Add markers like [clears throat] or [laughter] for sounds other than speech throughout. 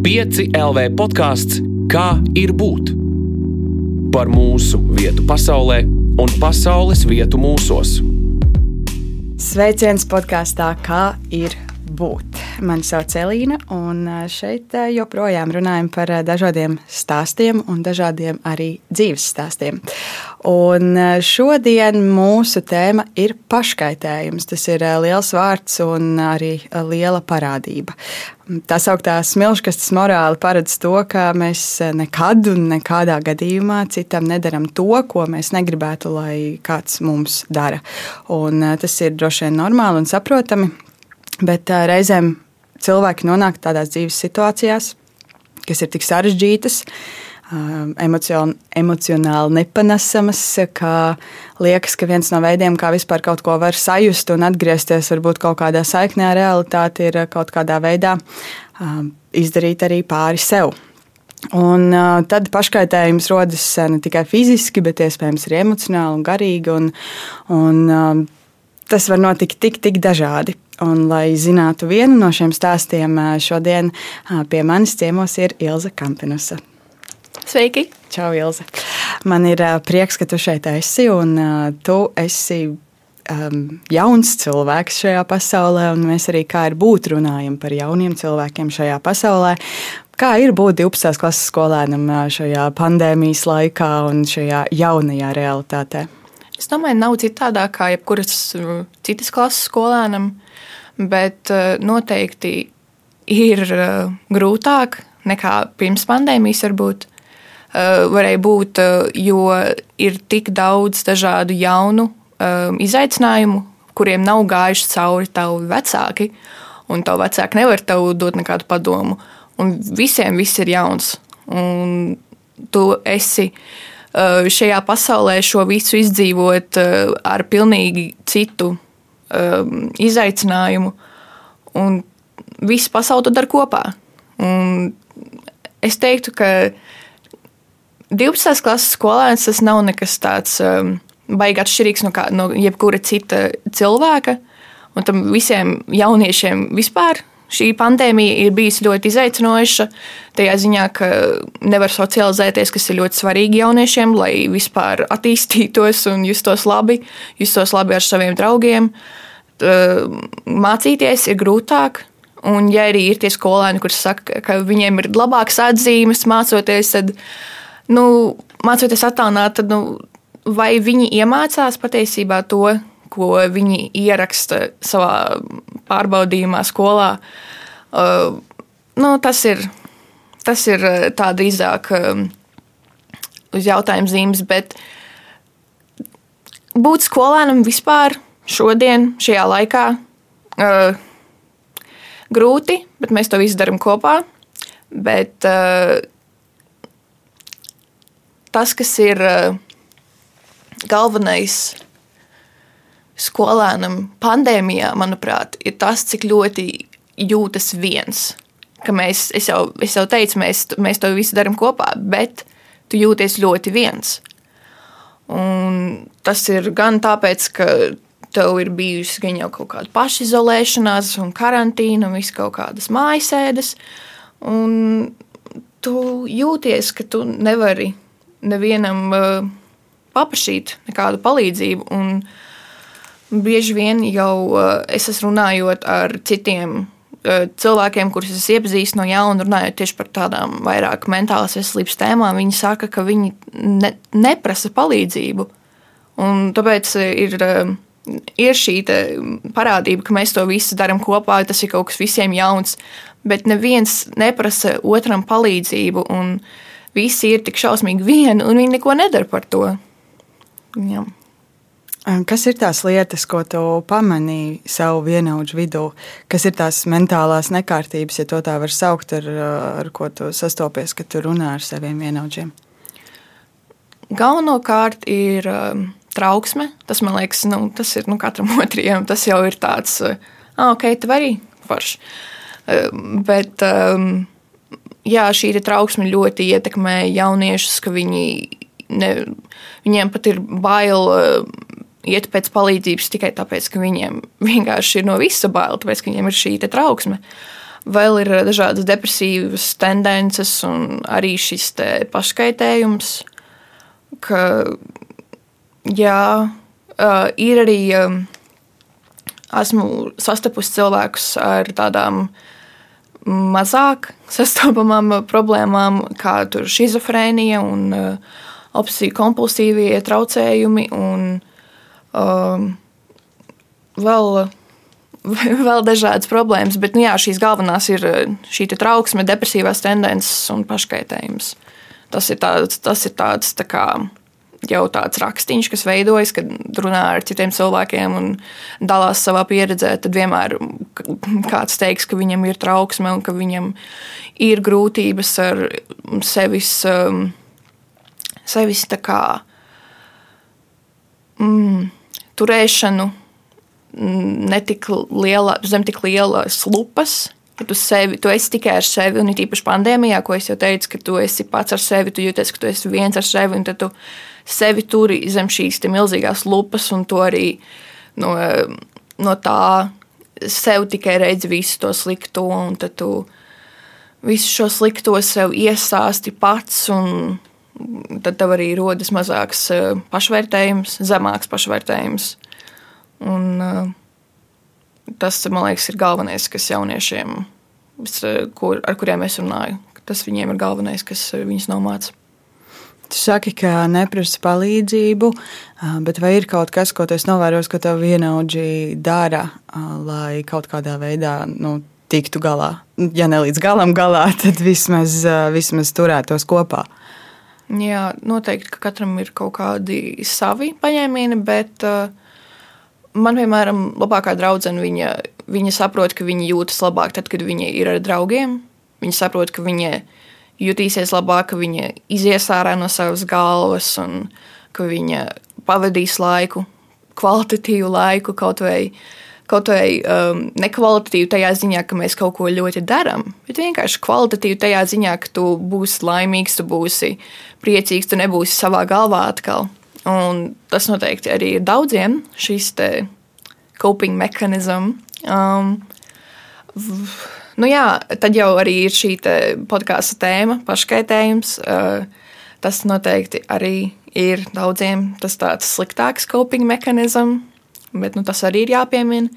5 LV podkāsts Kā ir būt? Par mūsu vietu pasaulē un pasaules vietu mūsos. Sveiciens podkāstā Kā ir būt? Mani sauc Elīna, un šeit joprojām runājam par dažādiem stāstiem un dažādiem arī dzīves stāstiem. Un šodien mūsu tēma ir paškaitējums. Tas ir liels vārds un arī liela parādība. Tā sauktā smilškastes morāli paredz to, ka mēs nekad un nekādā gadījumā citam nedaram to, ko mēs negribētu, lai kāds mums dara. Un tas ir droši vien normāli un saprotami, bet reizēm cilvēki nonāk tādās dzīves situācijās, kas ir tik sarežģītas, emocionāli nepanesamas, ka liekas, ka viens no veidiem, kā vispār kaut ko var sajust un atgriezties, varbūt kaut kādā saiknē ar realitāti, ir kaut kādā veidā izdarīt arī pāri sev. Un uh, tad paškaitējums rodas ne tikai fiziski, bet iespējams arī emocionāli un garīgi. Un, un, uh, tas var notikt tik, tik dažādi. Un, lai zinātu vienu no šiem stāstiem, šodien pie manis ciemos ir Ilza Kampinusa. Sveiki! Čau, Ilza! Man ir prieks, ka tu šeit esi un tu esi um, jauns cilvēks šajā pasaulē, un mēs arī kā ir būt runājam par jauniem cilvēkiem šajā pasaulē. Kā ir būt 12. klases skolēnam šajā pandēmijas laikā un šajā jaunajā realitātē? Es domāju, nav citādāk kā jebkuras citas klases skolēnam, bet noteikti ir grūtāk nekā pirms pandēmijas varbūt. Varēja būt, jo ir tik daudz dažādu jaunu izaicinājumu, kuriem nav gājuši cauri tavi vecāki, un tavu vecāki nevar tev dot nekādu padomu. Un visiem viss ir jauns. Un tu esi Eh, šajā pasaulē šo visu izdzīvot eh, ar pilnīgi citu eh, izaicinājumu. Un visu pasauli to dara kopā. Un es teiktu, ka 12. klases skolēns tas nav nekas tāds baigi atšķirīgs no, kā, no jebkura cita cilvēka. Un tam visiem jauniešiem vispār Šī pandēmija ir bijusi ļoti izaicinoša. Tajā ziņā, ka nevar socializēties, kas ir ļoti svarīgi jauniešiem, lai vispār attīstītos un justos labi, justos labi ar saviem draugiem. Mācīties ir grūtāk. Un, ja arī ir tie skolēni, kuriem saka, ka viņiem ir labākas atzīmes mācoties, tad, nu, mācoties attālināt, tad nu, vai viņi iemācās patiesībā to, ko viņi ieraksta savā pārbaudījumā skolā. Uh, nu, tas ir, tas ir tā drīzāk um, uz jautājumu zīmes, bet būt skolēnam vispār šodien, šajā laikā, uh, grūti, bet mēs to visu darām kopā. Bet uh, tas, kas ir uh, galvenais skolēnam pandēmijā, manuprāt, ir tas, cik ļoti jūtas viens. Ka mēs, es, jau, es jau teicu, mēs, mēs to visu darām kopā, bet tu jūties ļoti viens. Un tas ir gan tāpēc, ka tev ir bijusi gan jau kaut kāda pašizolēšanās, un karantīna, un viss kaut kādas mājasēdes. Un tu jūties, ka tu nevari nevienam uh, paprašīt nekādu palīdzību. Un, uh, Bieži vien jau eh, es esmu runājot ar citiem eh, cilvēkiem, kurus es iepazīstu no jauna, runājot tieši par tādām vairāk mentālās veselības tēmām, viņi saka, ka viņi ne, neprasa palīdzību. Un tāpēc ir, eh, ir šī parādība, ka mēs to visu darām kopā, tas ir kaut kas visiem jauns, bet neviens neprasa otram palīdzību, un visi ir tik šausmīgi vieni, un viņi neko nedara par to. Jā. Kas ir tās lietas, ko tu pamanīji savu vienaudžu vidū? Kas ir tās mentālās nekārtības, ja tā var saukt, ar, ar ko tu sastopies, kad tu runā ar saviem vienaudžiem? Galvenokārt ir um, trauksme. Tas man liekas, nu, tas ir nu, katram [laughs] otrajam. Tas jau ir tāds, ah, ok, tev arī forši. Um, bet um, jā, šī trauksme ļoti ietekmē jauniešus, ka viņi, ne, viņiem pat ir bail iet pēc palīdzības tikai tāpēc, ka viņiem [laughs] vienkārši ir no visa baila, tāpēc, ka viņiem ir šī trauksme. Vēl ir dažādas depresīvas tendences un arī šis paškaitējums, ka jā, ir arī esmu sastapusi cilvēkus ar tādām mazāk [laughs] sastopamām problēmām, kā schizofrēnija un uh, obsesiju kompulsīvie traucējumi un um, vēl, [laughs] vēl dažādas problēmas. Bet nu, jā, šīs galvenās ir uh, šī trauksme, depresīvās tendences un paškaitējums. Tas ir tāds, tas ir tāds tā kā jau tāds rakstīns, kas veidojas, kad runā ar citiem cilvēkiem un dalās savā pieredzē, tad vienmēr kāds teiks, ka viņam ir trauksme un ka viņam ir grūtības ar sevis, um, sevis tā kā mm, turēšanu mm, netik liela, zem tik lielas lupas. Ja tu, sevi, tu esi tikai ar sevi, un it īpaši pandēmijā, ko es jau teicu, ka tu esi pats ar sevi, tu jūties, ka tu esi viens ar sevi, un tu sevi turi zem šīs milzīgās lupas, un to arī no, no tā sev tikai redzi visu to slikto, un tad tu visu šo slikto sev iesāsti pats, tad tev arī rodas mazāks eh, pašvērtējums, zemāks pašvērtējums. Un, eh, tas, man liekas, ir galvenais, kas jauniešiem, kur, ar kuriem es runāju, tas viņiem ir galvenais, kas viņus nomāca. Tu saki, ka neprasa palīdzību, bet vai ir kaut kas, ko es novēroju, ka tev vienaudži dara, lai kaut kādā veidā nu, tiktu galā? Ja ne līdz galam galā, [laughs] tad vismaz, vismaz turētos kopā. Jā, noteikti, ka katram ir kaut kādi savi paņēmieni, bet uh, man, piemēram, labākā draudzene, viņa, viņa saprot, ka viņa jūtas labāk tad, kad viņa ir ar draugiem. Viņa saprot, ka viņa ir jutīsies labāk, ka viņa izies ārā no savas galvas un ka viņa pavadīs laiku, kvalitatīvu laiku, kaut vai, kaut vai um, nekvalitatīvu tajā ziņā, ka mēs kaut ko ļoti darām, bet vienkārši kvalitatīvu tajā ziņā, ka tu būsi laimīgs, tu būsi priecīgs, tu nebūsi savā galvā atkal. Un tas noteikti arī ir daudziem šis coping mechanism. Um, Nu jā, tad jau arī ir šī podkāstu tēma, paškaitējums. Tas noteikti arī ir daudziem tas tāds sliktāks coping mehānisms, bet nu, tas arī ir jāpiemina.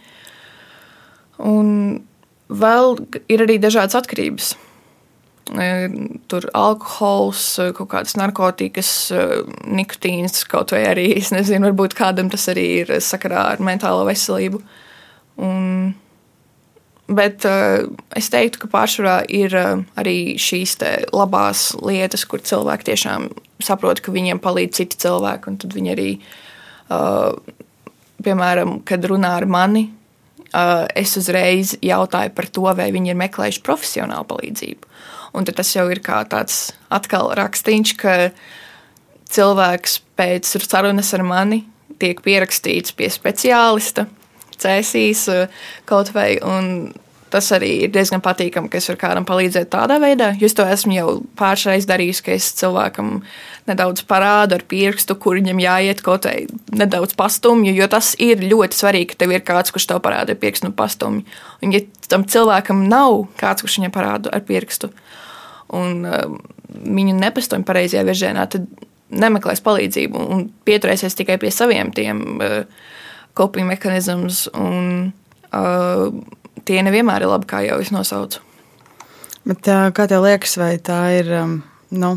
Un vēl ir arī dažādas atkarības. Tur alkohols, kaut kādas narkotikas, nikotīns, kaut vai arī, es nezinu, varbūt kādam tas arī ir sakarā ar mentālo veselību. Un Bet uh, es teiktu, ka pārsvarā ir uh, arī šīs labās lietas, kur cilvēki tiešām saprot, ka viņiem palīdz citi cilvēki. Un tad viņi arī, uh, piemēram, kad runā ar mani, uh, es uzreiz jautāju par to, vai viņi ir meklējuši profesionālu palīdzību. Un tas jau ir kā tāds atkal rakstīns, ka cilvēks pēc sarunas ar mani tiek pierakstīts pie speciālista cēsīs kaut vai. Tas arī ir diezgan patīkami, ka es varu kādam palīdzēt tādā veidā. Es to esmu jau pāršais darījis, ka es cilvēkam nedaudz parādu ar pirkstu, kur viņam jāiet kaut vai nedaudz pastumju. Jo tas ir ļoti svarīgi, ka tev ir kāds, kurš tev parāda ar pirkstu un pastumju. Un, ja tam cilvēkam nav kāds, kurš viņam parāda ar pirkstu, un uh, viņu nepastumj pareizajā virzienā, tad nemeklēs palīdzību un pieturēsies tikai pie saviem tiem. Uh, coping mehānisms, un uh, tie nevienmēr ir labi, kā jau es nosaucu. Bet, kā tev liekas, vai tā ir, nu,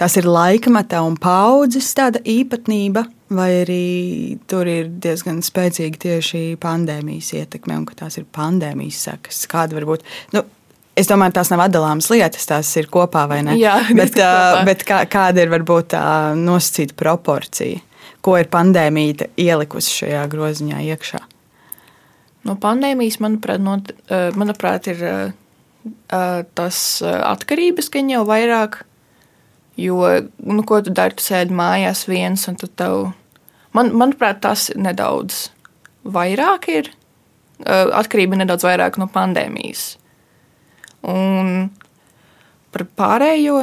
tas ir laikmeta un paudzes tāda īpatnība, vai arī tur ir diezgan spēcīga tieši pandēmijas ietekme, un ka tās ir pandēmijas sekas? Kāda var būt? Nu, Es domāju, tās nav atdalāmas lietas, tās ir kopā vai ne? Jā, [laughs] bet, uh, bet kā, kāda ir varbūt tā nosacīta proporcija? ko ir pandēmija ielikusi šajā groziņā iekšā? No pandēmijas, manuprāt, no, eh, manuprāt ir eh, eh, tas atkarības, ka jau vairāk, jo, nu, ko tu dari, tu sēdi mājās viens, un tu tev, man, manuprāt, tas nedaudz vairāk ir, atkarība nedaudz vairāk no pandēmijas. Un par pārējo,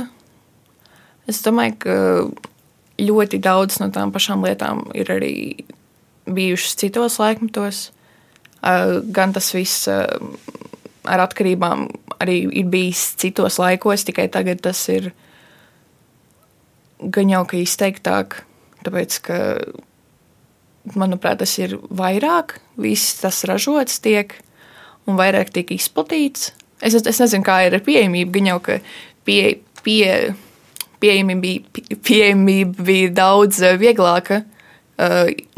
es domāju, ka ļoti daudz no tām pašām lietām ir arī bijušas citos laikmetos. Gan tas viss ar atkarībām arī ir bijis citos laikos, tikai tagad tas ir gan jau ka izteiktāk, tāpēc ka, manuprāt, tas ir vairāk, viss tas ražots tiek un vairāk tiek izplatīts. Es, es nezinu, kā ir ar pieejamību, gan jau ka pie, pie, pieejamība, pieejamība bija daudz eh, vieglāka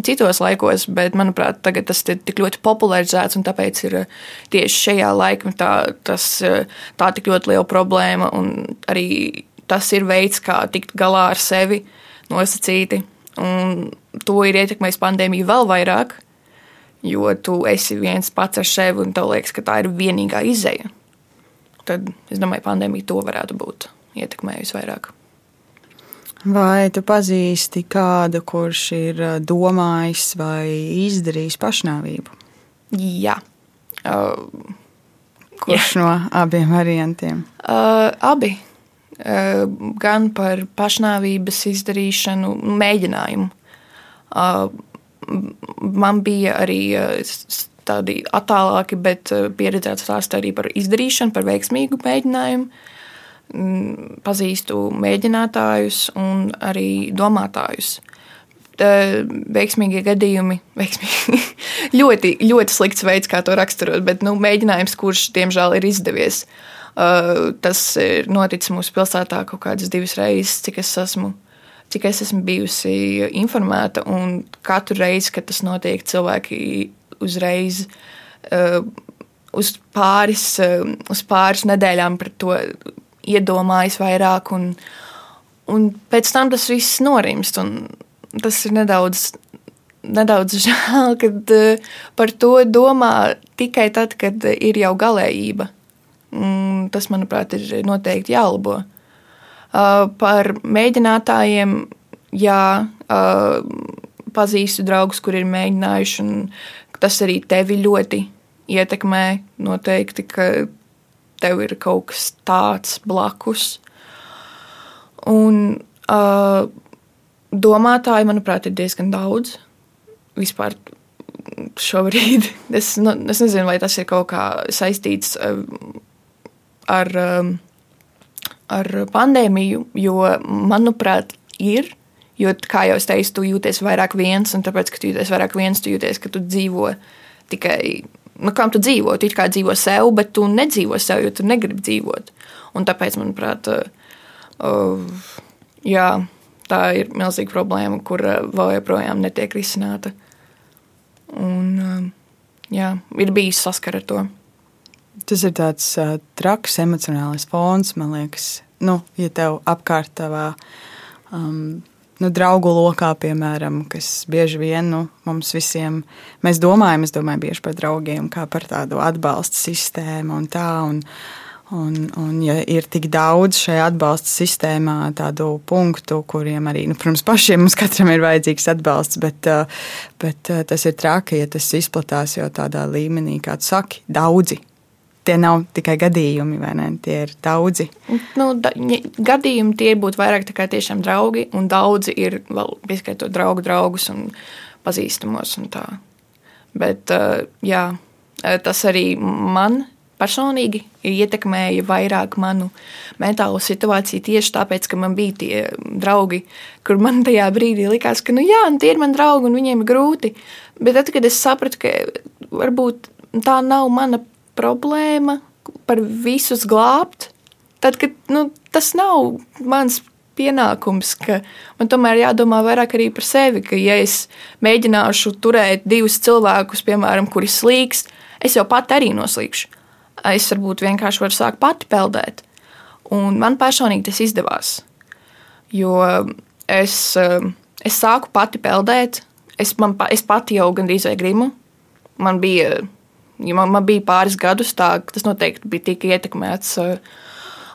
citos laikos, bet, manuprāt, tagad tas ir tik ļoti popularizēts, un tāpēc ir uh, tieši šajā laikmetā tas, uh, tā tik ļoti liela problēma, un arī tas ir veids, kā tikt galā ar sevi nosacīti. Un to ir ietekmējis pandēmija vēl vairāk, jo tu esi viens pats ar sevi un tev liekas, ka tā ir vienīgā izēja. Tad es domāju, pandēmija to varētu būt ietekmējusi vairāk. Vai tu pazīsti kādu, kurš ir domājis vai izdarījis pašnāvību? Jā. Uh, kurš jā. no abiem variantiem? Uh, abi. Uh, gan par pašnāvības izdarīšanu, mēģinājumu. Uh, man bija arī uh, tādi attālāki, bet pieredzēti stāsti arī par izdarīšanu, par veiksmīgu mēģinājumu. Mm, pazīstu mēģinātājus un arī domātājus. Veiksmīgie gadījumi, veiksmīgi, [laughs] ļoti, ļoti slikts veids, kā to raksturot, bet nu, mēģinājums, kurš diemžēl ir izdevies. Uh, tas ir noticis mūsu pilsētā kaut kādas divas reizes, cik es esmu, cik es esmu bijusi informēta. Katru reizi, kad tas notiek, cilvēki uzreiz uh, uz pāris, uh, uz pāris nedēļām par to iedomājas vairāk, un, un pēc tam tas viss norimst. Tas ir nedaudz, nedaudz [laughs] žēl, kad uh, par to domā tikai tad, kad ir jau galējība. Un tas, manuprāt, ir noteikti jālabo. Uh, par mēģinātājiem, jā, uh, pazīstu draugus, kuri ir mēģinājuši, un tas arī tevi ļoti ietekmē. Noteikti, ka tev ir kaut kas tāds blakus. Un uh, domātāji, manuprāt, ir diezgan daudz. Vispār šobrīd [laughs] es, nu, es nezinu, vai tas ir kaut kā saistīts uh, ar, um, ar pandēmiju, jo, manuprāt, ir. Jo, kā jau es teicu, tu jūties vairāk viens, un tāpēc, ka tu jūties vairāk viens, tu jūties, ka tu dzīvo tikai nu, kam tu dzīvo. Tu kā dzīvo sev, bet tu nedzīvo sev, jo tu negribi dzīvot. Un tāpēc, manuprāt, uh, jā, tā ir milzīga problēma, kur uh, vēl joprojām netiek risināta. Un, uh, jā, ir bijis saskara ar to. Tas ir tāds uh, traks emocionāls fons, man liekas. Nu, ja tev apkārt tavā um, nu, draugu lokā, piemēram, kas bieži vien nu, mums visiem, mēs domājam, es domāju, bieži par draugiem, kā par tādu atbalsta sistēmu un tā. Un, Un, un, ja ir tik daudz šajā atbalsta sistēmā tādu punktu, kuriem arī, nu, protams, pašiem mums katram ir vajadzīgs atbalsts, bet, bet tas ir traki, ja tas izplatās jau tādā līmenī, kā tu saki, daudzi tie nav tikai gadījumi, vai ne? Tie ir daudzi. Nu, da, gadījumi tie būtu vairāk tikai tiešām draugi, un daudzi ir vēl pieskaitot draugu draugus un pazīstamos un tā. Bet jā, tas arī man personīgi ietekmēja vairāk manu mentālo situāciju tieši tāpēc, ka man bija tie draugi, kur man tajā brīdī likās, ka, nu jā, nu tie ir mani draugi un viņiem ir grūti. Bet tad, kad es sapratu, ka varbūt tā nav mana problēma par visus glābt, tad, kad nu, tas nav mans pienākums, ka man tomēr jādomā vairāk arī par sevi, ka ja es mēģināšu turēt divus cilvēkus, piemēram, kuri slīks, es jau pat arī noslīkšu. Es varbūt vienkārši varu sākt pati peldēt. Un man personīgi tas izdevās. Jo es, es sāku pati peldēt, es, man, es pati jau gandrīz vai grimu. Man bija Ja man, man bija pāris gadus, tā, tas noteikti bija tik ietekmēts uh,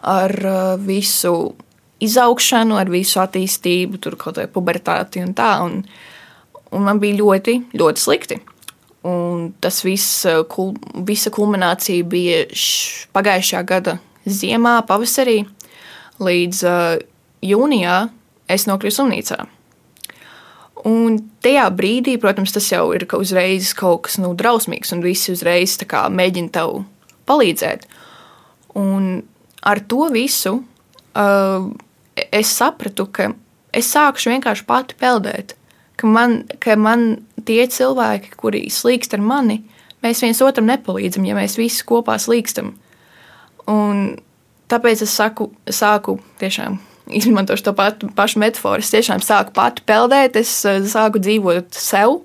ar uh, visu izaugšanu, ar visu attīstību, tur kaut kāda pubertāti un tā. Un, un man bija ļoti, ļoti slikti. Un tas viss, uh, kul, visa kulminācija bija š, pagājušā gada ziemā, pavasarī, līdz uh, jūnijā es nokļuvu slimnīcā. Un tajā brīdī, protams, tas jau ir uzreiz kaut kas nu, drausmīgs, un visi uzreiz kā, mēģina tev palīdzēt. Un ar to visu uh, es sapratu, ka es sākšu vienkārši pati peldēt. Ka man, ka man tie cilvēki, kuri slīkst ar mani, mēs viens otram nepalīdzam, ja mēs visi kopā slīkstam. Un tāpēc es saku, sāku tiešām izmantošu to pat, pašu metaforu. Es tiešām sāku pati peldēt, es eh, sāku dzīvot sev.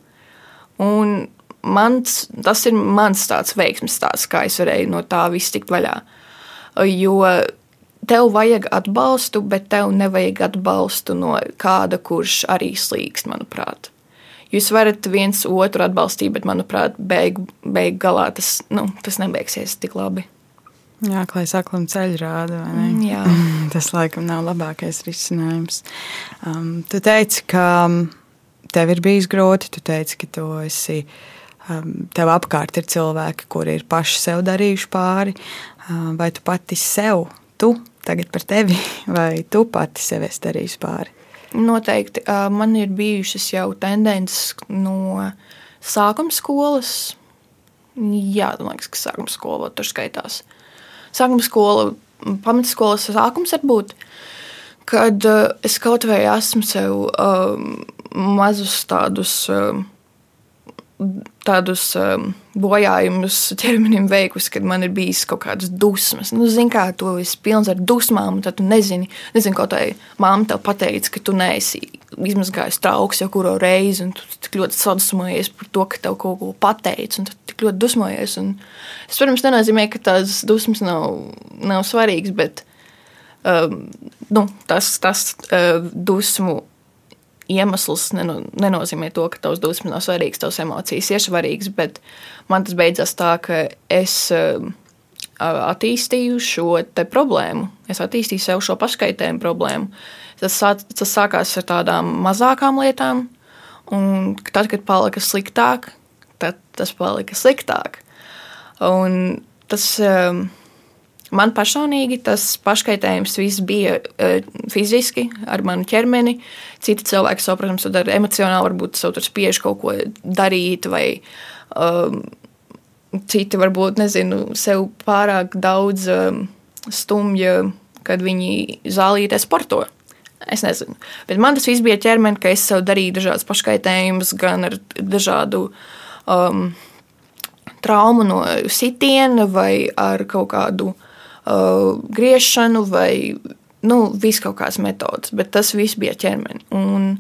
Un mans, tas ir mans tāds veiksmes stāsts, kā es varēju no tā viss tikt vaļā. Jo tev vajag atbalstu, bet tev nevajag atbalstu no kāda, kurš arī slīkst, manuprāt. Jūs varat viens otru atbalstīt, bet, manuprāt, beigu beig galā tas, nu, tas nebeigsies tik labi. Jā, klais aklam ceļu rāda. [laughs] Tas laikam nav labākais risinājums. Um, tu teici, ka um, tev ir bijis grūti, tu teici, ka tu esi. Um, tev apkārt ir cilvēki, kuri ir paši sev darījuši pāri. Um, vai tu pati sev, tu tagad par tevi, [laughs] vai tu pati sev esi darījusi pāri? Noteikti. Uh, man ir bijušas jau tendences no sākuma skolas. Jā, man liekas, ka sākuma skola tur skaitās. Sākuma skola, pamatskolas sākums var būt, kad uh, es kaut vai esmu sev um, mazus tādus. Um, tādus um, bojājumus ķermenim veikusi, kad man ir bijis kaut kādas dusmas. Nu, zini, kā tu esi pilns ar dusmām, un tad tu nezini, nezini ko tai mamma tev pateica, ka tu neesi izmazgājis trauks jau kuru reizi, un tu tik ļoti sadusmojies par to, ka tev kaut ko pateica, un tu tik ļoti dusmojies. Un es, protams, nenozīmē, ka tās dusmas nav, nav svarīgas, bet um, nu, tas, tas uh, dusmu iemesls neno, nenozīmē to, ka tavs dusmas nav svarīgas, tavs emocijas ir svarīgas, bet man tas beidzās tā, ka es uh, attīstīju šo problēmu. Es attīstīju sev šo paškaitējumu problēmu. Tas, tas sākās ar tādām mazākām lietām, un tad, kad palika sliktāk, tad tas palika sliktāk. Un tas uh, Man personīgi tas paškaitējums viss bija uh, fiziski, ar manu ķermeni. Citi cilvēki savu, protams, ar emocionāli varbūt savu tur spiež kaut ko darīt, vai um, citi varbūt, nezinu, sev pārāk daudz um, stumja, kad viņi zālītē sporto. Es nezinu. Bet man tas viss bija ķermenis, ka es sev darīju dažādas paškaitējumus, gan ar dažādu um, traumu no sitiena vai ar kaut kādu uh, griešanu vai nu, visu kaut kādas metodas, bet tas viss bija ķermeni. Un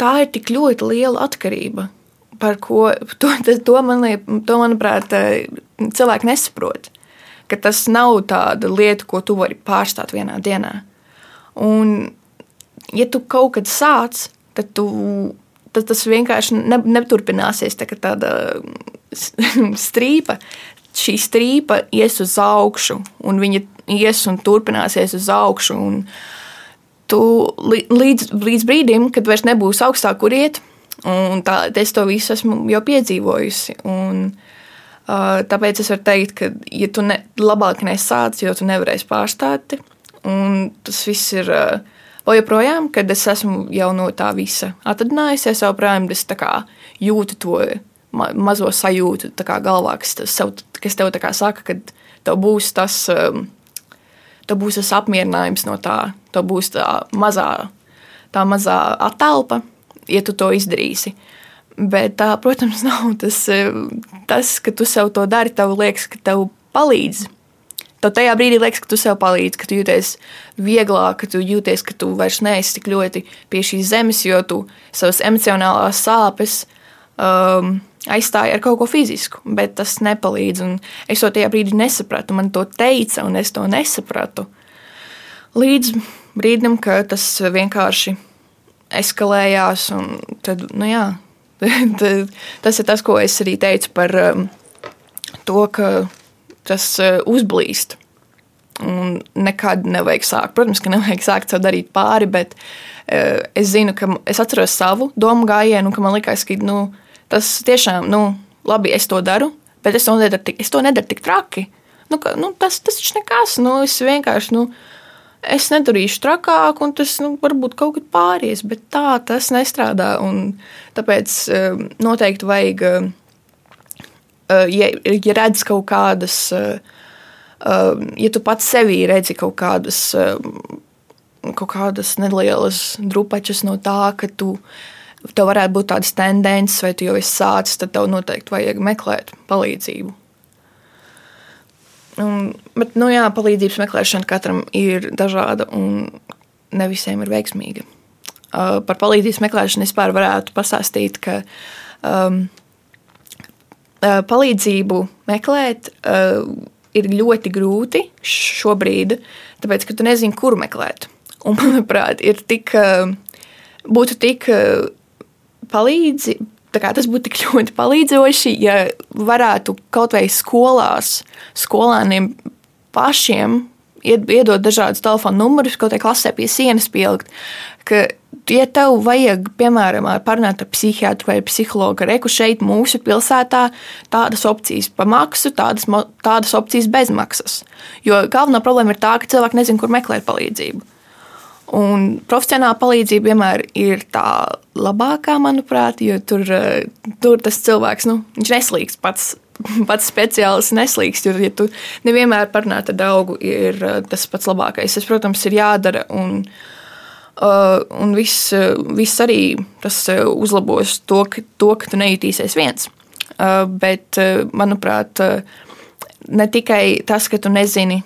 tā ir tik ļoti liela atkarība, par ko [laughs] to, to, man, to manuprāt, cilvēki nesaprot. Ka tas nav tāda lieta, ko tu vari pārstāt vienā dienā. Un, ja tu kaut kad sāc, tad, tu, tad tas vienkārši ne, neturpināsies tā, tāda [laughs] strīpa šī strīpa ies uz augšu, un viņa ies un turpināsies uz augšu. Tu līdz, līdz brīdim, kad vairs nebūs augstāk, kur iet, un tā, es to visu esmu jau piedzīvojusi. Un, uh, tāpēc es varu teikt, ka, ja tu ne, labāk nesāc, jo tu nevarēsi pārstāt, un tas viss ir. Uh, Vēl joprojām, kad es esmu jau no tā visa atradinājusies, jau projām es jūtu to ma mazo sajūtu galvā, kas, sev, kas tev saka, ka tev būs tas, um, tev būs tas apmierinājums no tā, tev būs tā mazā, tā mazā atelpa, ja tu to izdarīsi. Bet tā, protams, [laughs] nav tas, um, tas, ka tu sev to dari, tev liekas, ka tev palīdz. Tad tajā brīdī liekas, ka tu sev palīdzi, ka tu jūties vieglāk, ka tu jūties, ka tu vairs neesi tik ļoti pie šīs zemes, jo tu savas emocionālās sāpes um, aizstāja ar kaut ko fizisku, bet tas nepalīdz. Es to tajā brīdī nesapratu. Man to teica, un es to nesapratu. Līdz brīdim, kad tas vienkārši eskalējās. Tad, nu jā, [laughs] tas ir tas, ko es arī teicu par um, to, ka tas uh, uzblīst. Un nekad nevajag sākt. Protams, ka [laughs] nevajag sākt sev darīt pāri, bet uh, es zinu, ka es atceros savu domu gājienu, un ka man likās, ka nu, Tas tiešām, nu, labi, es to daru, bet es to nedaru tik, to nedaru tik traki. Nu, ka, nu, tas, tas taču nekas, nu, es vienkārši, nu, es nedarīšu trakāk, un tas nu, varbūt kaut kad pāries, bet tā tas nestrādā. Tāpēc um, noteikti vajag um, ja, ja redz kaut kādas, ja tu pats sevī redzi kaut kādas, kaut kādas nelielas drupačas no tā, ka tu tev varētu būt tādas tendences, vai tu jau esi sācis, tad tev noteikti vajag meklēt palīdzību. Un, bet, nu jā, palīdzības meklēšana katram ir dažāda un ne visiem ir veiksmīga. Uh, par palīdzības meklēšanu vispār varētu pastāstīt, ka um, uh, palīdzību meklēt uh, ir ļoti grūti šobrīd, tāpēc, ka tu nezini, kur meklēt. Un, [laughs] manuprāt, ir tik, uh, būtu tik uh, palīdzi, tas būtu tik ļoti palīdzoši, ja varētu kaut vai skolās, skolēniem pašiem iedot dažādus telefonu numurus, kaut kādā klasē pie sienas pielikt. Ka, ja tev vajag, piemēram, parunāt ar psihiatru vai psihologu, reku šeit, mūsu pilsētā, tādas opcijas par maksu, tādas, tādas opcijas bez maksas. Jo galvenā problēma ir tā, ka cilvēki nezina, kur meklēt palīdzību. Un profesionāla palīdzība vienmēr ir tā labākā, manuprāt, jo tur, eh, tur tas cilvēks nu, neslīgs pats. [laughs] Pats speciālists neslīgs, jo, ja tu nevienmēr parunā ar draugu, ir eh, tas pats labākais. Tas, protams, ir jādara. Un, uh, un viss, viss arī tas uzlabos to, ka, to, ka tu nejutīsies viens. Bet, manuprāt, ne tikai tas, ka tu nezini,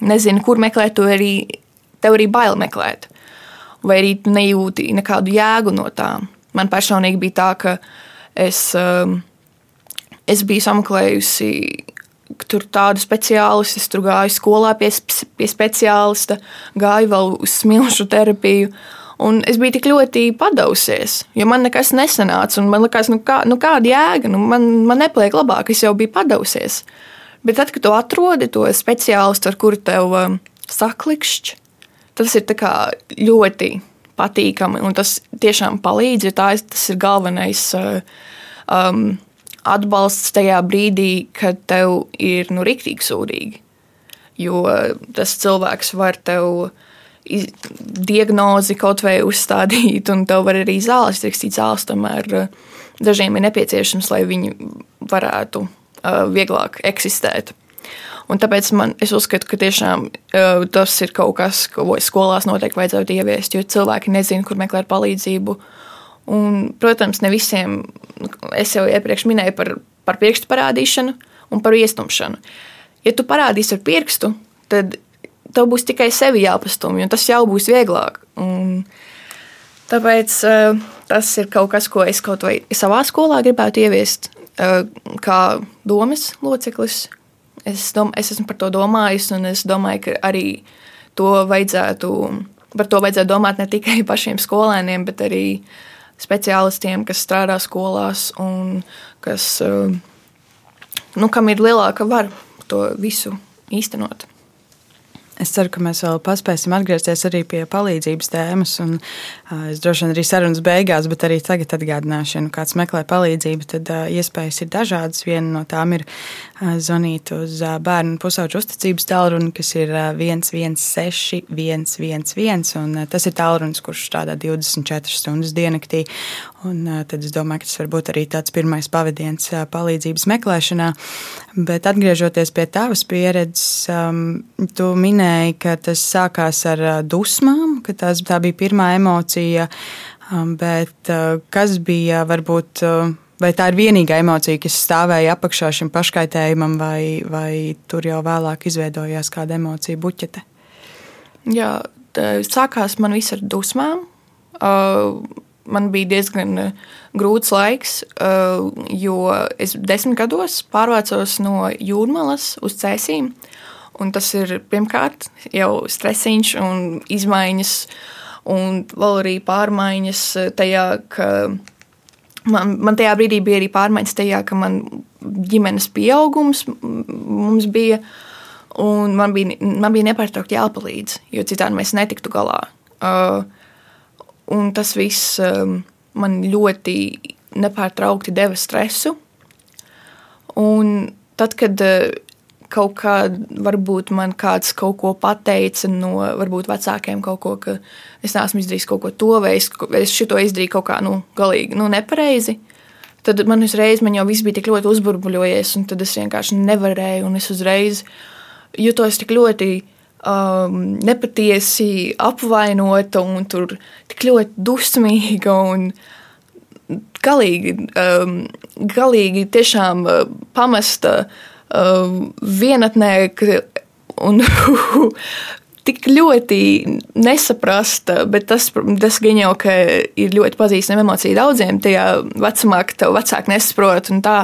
nezini kur meklēt, tu arī tev arī bail meklēt, vai arī nejūti nekādu jēgu no tā. Man personīgi bija tā, ka es, um, es biju sameklējusi tur tādu speciālistu, es tur gāju skolā pie, pie speciālista, gāju vēl uz smilšu terapiju. Un es biju tik ļoti padausies, jo man nekas nesanāca. Man liekas, nu, kā, nu kāda jēga, nu, man, man nepaliek labāk, es jau biju padausies. Bet tad, kad tu atrodi to speciālistu, ar kuru tev um, saklikšķi, tas ir ļoti patīkami un tas tiešām palīdz, tā, tas ir galvenais uh, um, atbalsts tajā brīdī, kad tev ir nu, rīktīgi sūdīgi. Jo tas cilvēks var tev diagnozi kaut vai uzstādīt, un tev var arī zāles rakstīt. Zāles tomēr uh, dažiem ir nepieciešams, lai viņi varētu uh, vieglāk eksistēt. Un tāpēc man, es uzskatu, ka tiešām uh, tas ir kaut kas, ko skolās noteikti vajadzētu ieviest, jo cilvēki nezina, kur meklēt palīdzību. Un, protams, ne visiem, es jau iepriekš minēju par, par pirkstu parādīšanu un par iestumšanu. Ja tu parādīsi ar pirkstu, tad tev būs tikai sevi jāpastumj, un tas jau būs vieglāk. Un tāpēc uh, tas ir kaut kas, ko es kaut vai savā skolā gribētu ieviest, uh, kā domas loceklis, Es, dom, es esmu par to domājis, un es domāju, ka arī to vajadzētu, par to vajadzētu domāt ne tikai [laughs] pašiem skolēniem, bet arī speciālistiem, kas strādā skolās un kas, nu, kam ir lielāka vara to visu īstenot. Es ceru, ka mēs vēl paspēsim atgriezties arī pie palīdzības tēmas. Un, uh, es droši vien arī sarunas beigās, bet arī tagad atgādināšu, ja nu kāds meklē palīdzību, tad uh, iespējas ir dažādas. Viena no tām ir uh, zvanīt uz uh, bērnu pusauģu uzticības tālruni, kas ir uh, 116, 111. Un, uh, tas ir tālrunis, kurš strādā 24 stundas diennaktī. Un, uh, tad es domāju, ka tas var būt arī tāds pirmais pavadiens uh, palīdzības meklēšanā. Bet atgriežoties pie tavas pieredzes, tu minēji, ka tas sākās ar dusmām, ka tās, tā bija pirmā emocija, bet kas bija varbūt. Vai tā ir vienīgā emocija, kas stāvēja apakšā šim paškaitējumam, vai, vai tur jau vēlāk izveidojās kāda emocija buķete? Jā, sākās man viss ar dusmām. Man bija diezgan grūts laiks, jo es desmit gados pārvācos no jūrmalas uz cēsīm. Tas ir pirmkārt jau stresiņš un izmaiņas, un vēl arī pārmaiņas tajā, ka man, man tajā brīdī bija arī pārmaiņas tajā, ka man ģimenes pieaugums mums bija. Un man bija, man bija nepārtraukti jāpalīdz, jo citādi mēs netiktu galā. Uh, un tas viss um, man ļoti nepārtraukti deva stresu. Un tad, kad uh, kaut kā, varbūt man kāds kaut ko pateica no varbūt vecākiem, kaut ko, ka es neesmu izdarījis kaut ko to, vai es, vai es šito izdarīju kaut kā nu, galīgi nu, nepareizi. tad man uzreiz man jau viss bija tik ļoti uzburbuļojies, un tad es vienkārši nevarēju, un es uzreiz jutos tik ļoti um, nepatiesi apvainota un tur tik ļoti dusmīga un galīgi, um, galīgi tiešām uh, pamesta uh, vienatnē un [laughs] tik ļoti nesaprasta, bet tas, tas gan jau ir ļoti pazīstama emocija daudziem. Tajā vecumā, ka tev vecāki nesaprot, un tā.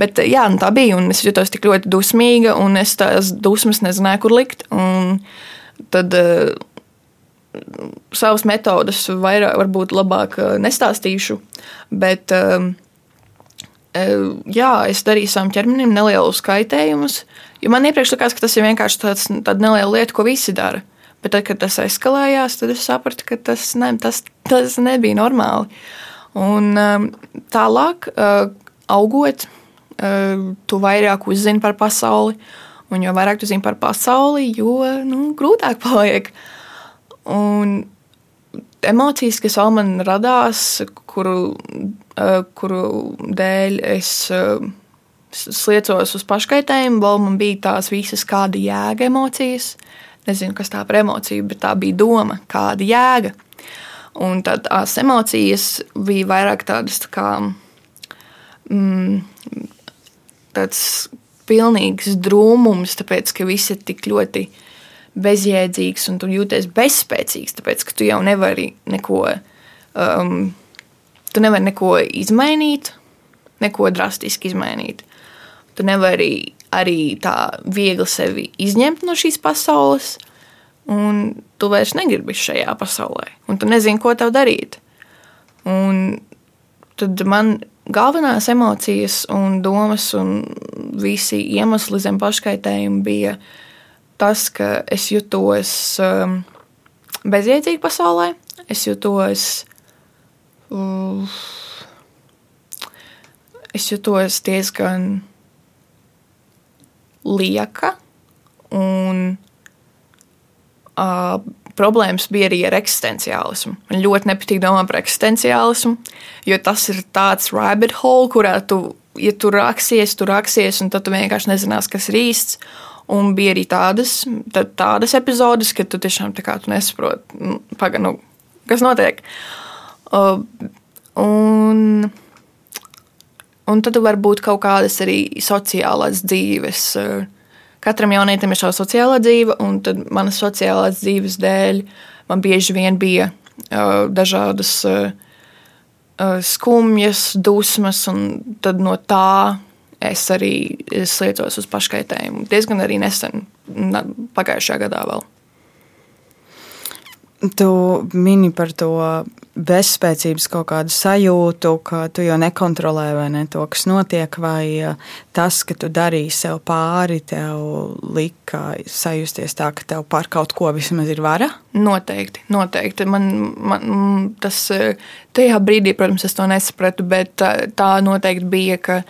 Bet jā, nu tā bija, es jutos tik ļoti dusmīga, un es tās dusmas nezināju, kur likt. Un tad uh, savas metodas vairāk, varbūt labāk uh, nestāstīšu, bet uh, jā, es darīju savam ķermenim nelielus kaitējumus. Jo man iepriekš likās, ka tas ir vienkārši tāds, tāda neliela lieta, ko visi dara. Bet tad, kad tas eskalējās, tad es sapratu, ka tas, ne, tas, tas nebija normāli. Un um, tālāk, uh, augot, uh, tu vairāk uzzini par pasauli. Un jo vairāk tu zini par pasauli, jo nu, grūtāk paliek. Un emocijas, kas vēl man radās, kuru, uh, kuru dēļ es uh, sliecos uz paškaitējumu, vēl man bija tās visas kāda jēga emocijas. Nezinu, kas tā par emociju, bet tā bija doma, kāda jēga. Un tad tās emocijas bija vairāk tādas tā kā mm, tāds pilnīgs drūmums, tāpēc ka viss ir tik ļoti bezjēdzīgs un tu jūties bezspēcīgs, tāpēc ka tu jau nevari neko, um, tu nevari neko izmainīt, neko drastiski izmainīt. Tu nevari arī tā viegli sevi izņemt no šīs pasaules, un tu vairs negribi šajā pasaulē, un tu nezini, ko tev darīt. Un tad man galvenās emocijas un domas un visi iemesli zem paškaitējuma bija tas, ka es jutos um, bezjēdzīgi pasaulē. Es jutos, uh, es jutos diezgan lieka un uh, problēmas bija arī ar eksistenciālismu. Man ļoti nepatīk domāt par eksistenciālismu, jo tas ir tāds rabbit hole, kurā tu, ja tu raksies, tu raksies, un tad tu vienkārši nezinās, kas ir īsts. Un bija arī tādas, tādas epizodes, kad tu tiešām tā kā tu nesaproti, nu, paga, nu, kas notiek. Uh, un, un tad var būt kaut kādas arī sociālās dzīves. Uh, Katram jaunietim ir sava sociālā dzīve, un manas sociālās dzīves dēļ man bieži vien bija uh, dažādas uh, skumjas, dusmas, un no tā es arī sliecos uz paškaitējumu. Diezgan arī nesen, pagājušajā gadā vēl. Tu mini par to bezspēcības kaut kādu sajūtu, ka tu jau nekontrolē ne, to, kas notiek, vai tas, ka tu darīji sev pāri, tev lika sajusties tā, ka tev par kaut ko vismaz ir vara? Noteikti, noteikti. Man, man tas tajā brīdī, protams, es to nesapratu, bet tā noteikti bija, ka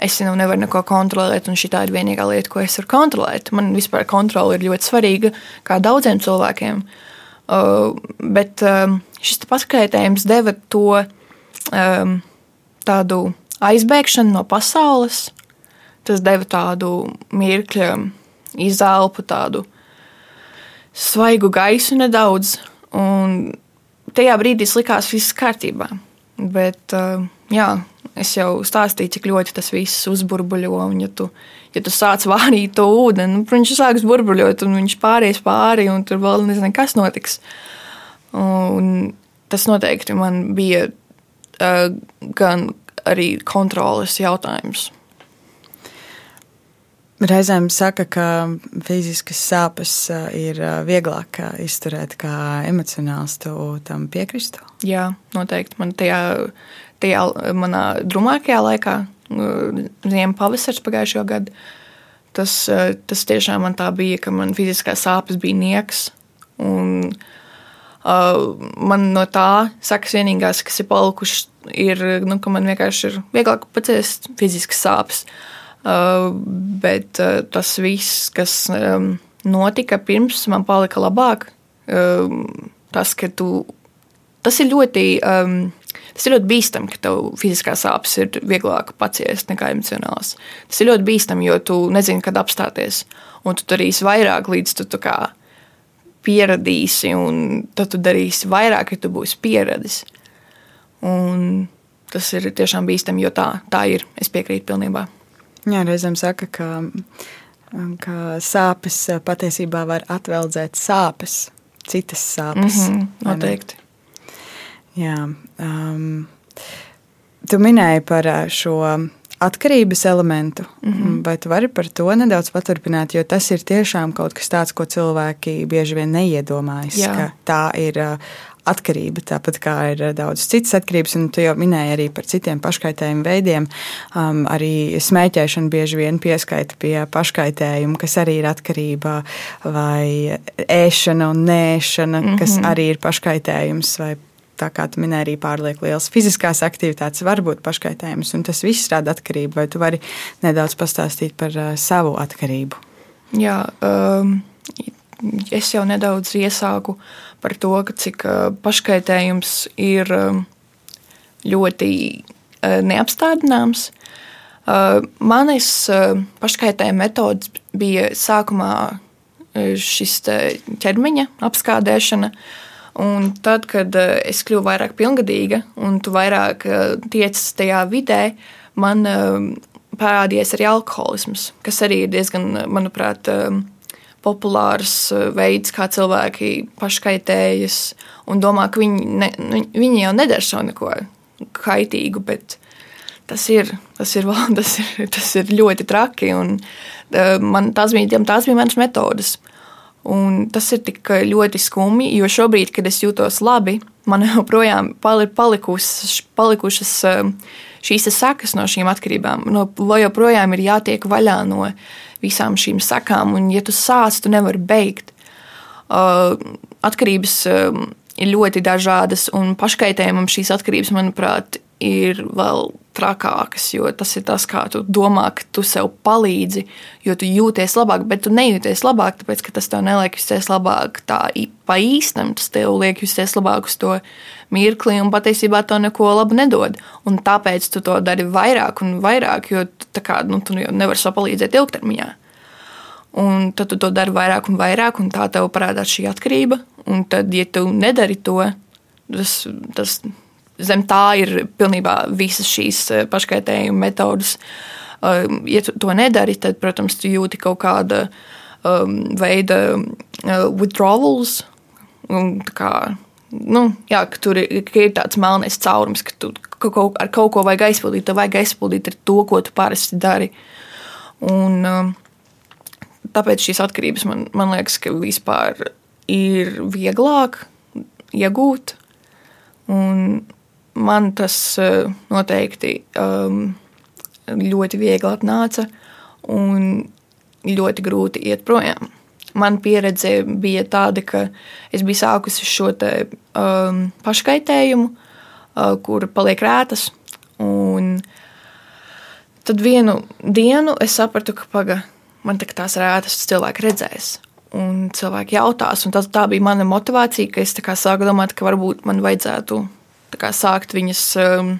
es nu nevaru neko kontrolēt, un šī ir vienīgā lieta, ko es varu kontrolēt. Man vispār kontrole ir ļoti svarīga, kā daudziem cilvēkiem. Uh, bet um, šis paskaidrojums deva to um, tādu aizbēgšanu no pasaules. Tas deva tādu mirkļa izelpu, tādu svaigu gaisu nedaudz. Un tajā brīdī likās, viss kārtībā. Bet, uh, jā, es jau stāstīju, cik ļoti tas viss uzburbuļo. Un, ja tu ja tu sāc vārīt to ūdeni, nu, viņš sāks burbuļot, un viņš pāries pāri, un tur vēl nezinu, kas notiks. Un tas noteikti man bija uh, gan arī kontroles jautājums. Reizēm saka, ka fiziskas sāpes ir vieglāk izturēt kā emocionāls. Tu tam piekristu? Jā, noteikti. Man tajā, tajā manā drūmākajā laikā ziema pavasars pagājušajā gadā. Tas, tas tiešām man tā bija, ka man fiziskās sāpes bija nieks. Un, uh, man no tā sakas vienīgās, kas ir palikušas, ir, nu, ka man vienkārši ir vieglāk paciest fiziskas sāpes. Uh, bet uh, tas viss, kas um, notika pirms man palika labāk, tas, ka tu, tas ir ļoti um, Tas ir ļoti bīstami, ka tev fiziskās sāpes ir vieglāk paciest nekā emocionāls. Tas ir ļoti bīstami, jo tu nezini, kad apstāties. Un tu darīsi vairāk, līdz tu pieradīsi, un tad tu darīsi vairāk, ja tu būsi pieradis. Un tas ir tiešām bīstami, jo tā, tā ir. Es piekrītu pilnībā. Jā, reizēm saka, ka, ka sāpes patiesībā var atveldzēt sāpes, citas sāpes. Mm -hmm, noteikti. Jā, um, tu minēji par šo atkarības elementu, mm -hmm. vai tu vari par to nedaudz paturpināt, jo tas ir tiešām kaut kas tāds, ko cilvēki bieži vien neiedomājas, Jā. ka tā ir atkarība, tāpat kā ir daudz citas atkarības, un tu jau minēji arī par citiem paškaitējumu veidiem. Um, arī smēķēšana bieži vien pieskaita pie paškaitējuma, kas arī ir atkarība, vai ēšana un nēšana, mm -hmm. kas arī ir paškaitējums. Tā kā tu minēji, arī pārlieku liels fiziskās aktivitātes var būt paškaitējums, un tas viss rada atkarību. Vai tu vari nedaudz pastāstīt par uh, savu atkarību? Jā, um, es jau nedaudz iesāku par to, cik paškaitējums ir ļoti neapstādināms. Manis paškaitējuma metods bija sākumā šis ķermeņa apskādēšana. Un tad, kad es kļuvu vairāk pilngadīga un tu vairāk tiec tajā vidē, man parādījās arī alkoholisms, kas arī ir diezgan, manuprāt, populārs eh, veids, kā cilvēki paškaitējas un domā, ka viņi, ne, nu, viņi jau nedara savu neko kaitīgu, bet tas ir, tas ir, [laughs] tas ir, tas ir ļoti traki. Un, eh, man, tās, bija, tās bija manas metodes. Un tas ir tik ļoti skumji, jo šobrīd, kad es jūtos labi, man [laughs] joprojām ir palikušas, palikušas eh, šīs sekas no šīm atkarībām. No, joprojām ir jātiek vaļā no visām šīm sakām, un, ja tu sāc, tu nevari beigt. Uh, atkarības ir ļoti dažādas, un paškaitējumam šīs atkarības, manuprāt, ir vēl trakākas, jo tas ir tas, kā tu domā, ka tu sev palīdzi, jo tu jūties labāk, bet tu nejūties labāk, tāpēc ka tas tev neliek justies labāk tā pa īstam, tas tev liek justies labāk uz to mirkli, un patiesībā to neko labu nedod. Un tāpēc tu to dari vairāk un vairāk, jo kā, nu, tu nevari sev palīdzēt ilgtermiņā. Un tad tu to dari vairāk un vairāk, un tā tev parādās šī atkarība. Un tad, ja tu nedari to, tas, tas zem tā ir pilnībā visas šīs eh, paškaitējuma metodas. Um, ja tu to nedari, tad, protams, tu jūti kaut kāda um, veida withdrawals. Kā, nu, jā, ka tur ir, ka ir tāds melnais caurums, ka tu kaut, ar kaut ko vajag aizpildīt. Tev vajag aizpildīt ar to, ko tu parasti dari. Un, tāpēc šīs atkarības man, man liekas, ka vispār ir vieglāk iegūt. Un man tas eh, noteikti um, ļoti viegli atnāca un ļoti grūti iet projām. Man pieredze bija tāda, ka es biju sākusi šo te, um, paškaitējumu, uh, kur paliek rētas. Tad vienu dienu es sapratu, ka paga, man tās rētas cilvēki redzēs. Un cilvēki jautās, un tas, tā bija mana motivācija, ka es sāku domāt, ka varbūt man vajadzētu kā, sākt viņas um,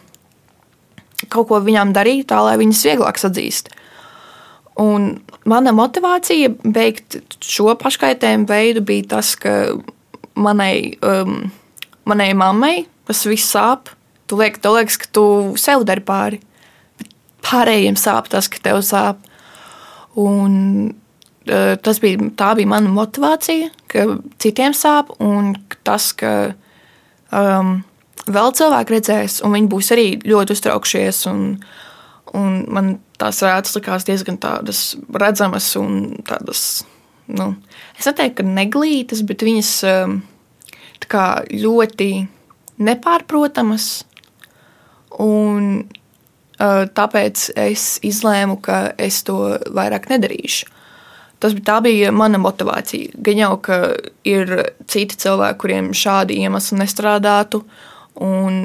kaut ko viņām darīt, tā lai viņas vieglāk atzīst. Un mana motivācija beigt šo paškaitējumu veidu bija tas, ka manai, um, manai mammai tas viss sāp. Tu liek, tu liekas, ka tu sev dari pāri. Bet pārējiem sāp tas, ka tev sāp. Un, uh, tas bija, tā bija mana motivācija, ka citiem sāp, un tas, ka um, vēl cilvēki redzēs, un viņi būs arī ļoti uztraukšies. Un, un man tās rētas likās diezgan tādas redzamas un tādas, nu, es neteiktu, ka neglītas, bet viņas um, kā, ļoti nepārprotamas. Un uh, tāpēc es izlēmu, ka es to vairāk nedarīšu. Tas bija, bija mana motivācija. Gan jau, ka ir citi cilvēki, kuriem šādi iemesli nestrādātu, un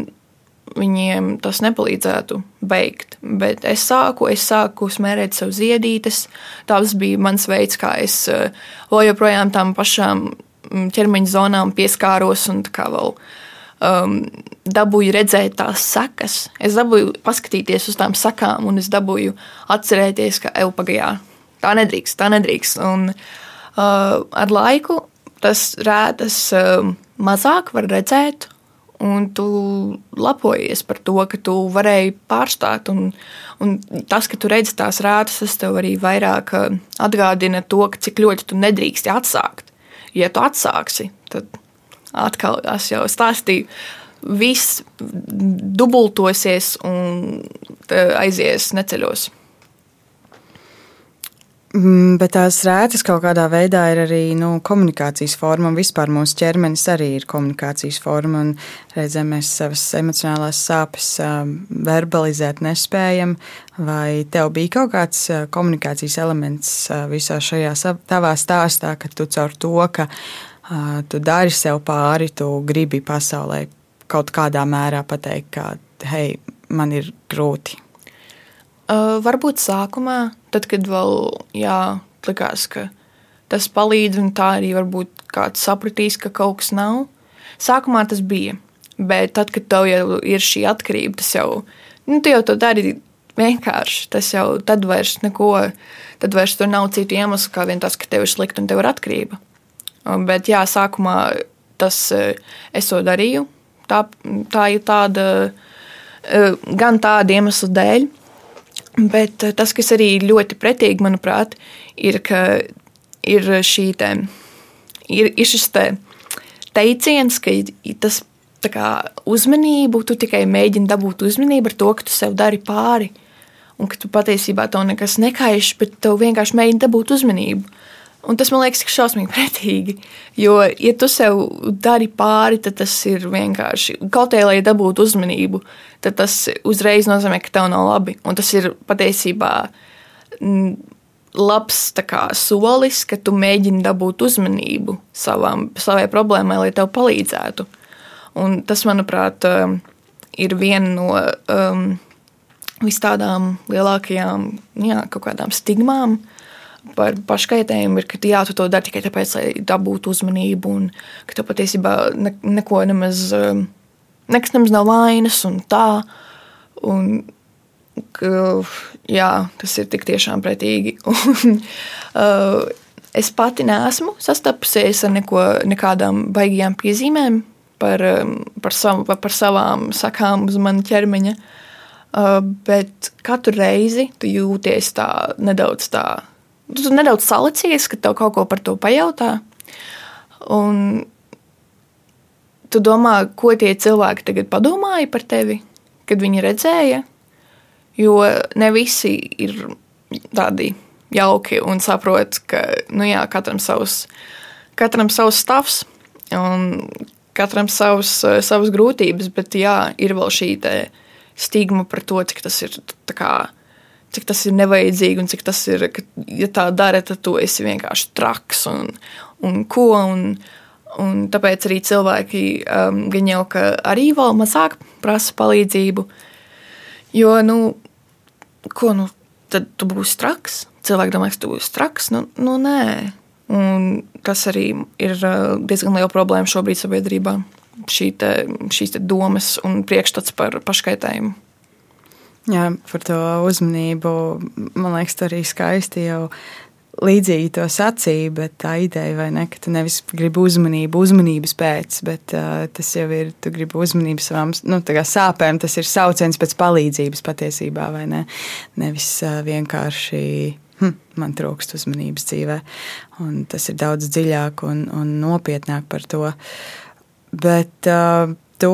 viņiem tas nepalīdzētu beigt. Bet es sāku, es sāku smērēt sev ziedītes. Tas bija mans veids, kā es vēl joprojām tām pašām mm, ķermeņa zonām pieskāros un kā vēl um, dabūju redzēt tās sekas. Es dabūju paskatīties uz tām sakām, un es dabūju atcerēties, ka eupagajā tā nedrīkst, tā nedrīkst. Un, uh, ar laiku tas rētas uh, mazāk var redzēt, un tu lepojies par to, ka tu varēji pārstāt. Un, un tas, ka tu redzi tās rētas, tas tev arī vairāk uh, atgādina to, cik ļoti tu nedrīksti atsākt. Ja tu atsāksi, tad atkal es jau stāstīju. Viss dubultosies un aizies neceļos. Mm, bet tās rētas kaut kādā veidā ir arī nu, komunikācijas forma, un vispār mūsu ķermenis arī ir komunikācijas forma. Reizēm mēs savas emocionālās sāpes verbalizēt nespējam, vai tev bija kaut kāds komunikācijas elements visā šajā tavā stāstā, ka tu caur to, ka tu dari sev pāri, tu gribi pasaulē kaut kādā mērā pateikt, ka hei, man ir grūti. Uh, varbūt sākumā, tad, kad vēl jā, likās, ka tas palīdz, un tā arī varbūt kāds sapratīs, ka kaut kas nav. Sākumā tas bija, bet tad, kad tev jau ir šī atkarība, tas jau, nu, tu jau to dari vienkārši. Tas jau tad vairs neko, tad vairs tur nav citu iemeslu, kā vien tas, ka tev ir slikti un tev ir atkarība. Bet jā, sākumā tas es to darīju. Tā, tā ir tāda, gan tāda iemesla dēļ, Bet eh, tas, kas arī ļoti pretīgi, manuprāt, ir, ka ir te, ir, ir šis te teiciens, ka tas kā, uzmanību, tu tikai mēģini dabūt uzmanību ar to, ka tu sev dari pāri. Un ka tu patiesībā to nekas nekaiš, bet tu vienkārši mēģini dabūt uzmanību. Un tas man liekas, ka šausmīgi [laughs] pretīgi. Jo, ja tu sev dari pāri, tad tas ir vienkārši kaut kā, lai dabūtu uzmanību, tad tas uzreiz nozīmē, ka tev nav labi. Un tas ir patiesībā mm, labs kā, solis, ka tu mēģini dabūt uzmanību savām, savai problēmai, lai tev palīdzētu. Un tas, manuprāt, um, ir viena no um, vis tādām lielākajām jā, stigmām, uh, par paškaitējumu ir, ka jā, tu to dari tikai tāpēc, lai dabūtu uzmanību, un ka tev patiesībā ne, neko nemaz, um, nekas nemaz nav vainas un tā. Un, ka, jā, tas ir tik tiešām pretīgi. [laughs] Un, uh, es pati neesmu sastapusies ar neko, nekādām baigajām piezīmēm par, um, par, savu, par savām sakām uz mana ķermeņa. Uh, bet katru reizi tu jūties tā nedaudz tā tu nedaudz salicies, ka tev kaut ko par to pajautā. Un tu domā, ko tie cilvēki tagad padomāja par tevi, kad viņi redzēja. Jo ne visi ir tādi jauki un saprot, ka nu jā, katram savs, katram savs stāvs un katram savs, savas grūtības, bet jā, ir vēl šī stigma par to, cik tas ir kā, cik tas ir nevajadzīgi un cik tas ir, ka, ja tā dara, tad tu esi vienkārši traks un, un ko. Un, un tāpēc arī cilvēki um, gan jau arī vēl mazāk prasa palīdzību. Jo, nu, ko nu, tad tu būsi traks? Cilvēki domā, ka tu būsi traks. Nu, nu nē. Un tas arī ir uh, diezgan liela problēma šobrīd sabiedrībā. Šī te, šīs te domas un priekšstats par paškaitējumu. Jā, par to uzmanību. Man liekas, tas arī skaisti jau līdzīgi to sacīja, bet tā ideja, vai ne, ka tu nevis gribi uzmanību, uzmanības pēc, bet uh, tas jau ir, tu gribi uzmanību savām nu, sāpēm, tas ir sauciens pēc palīdzības patiesībā, vai ne? Nevis uh, vienkārši. Hm, man trūkst uzmanības dzīvē, un tas ir daudz dziļāk un, un nopietnāk par to. Bet uh, tu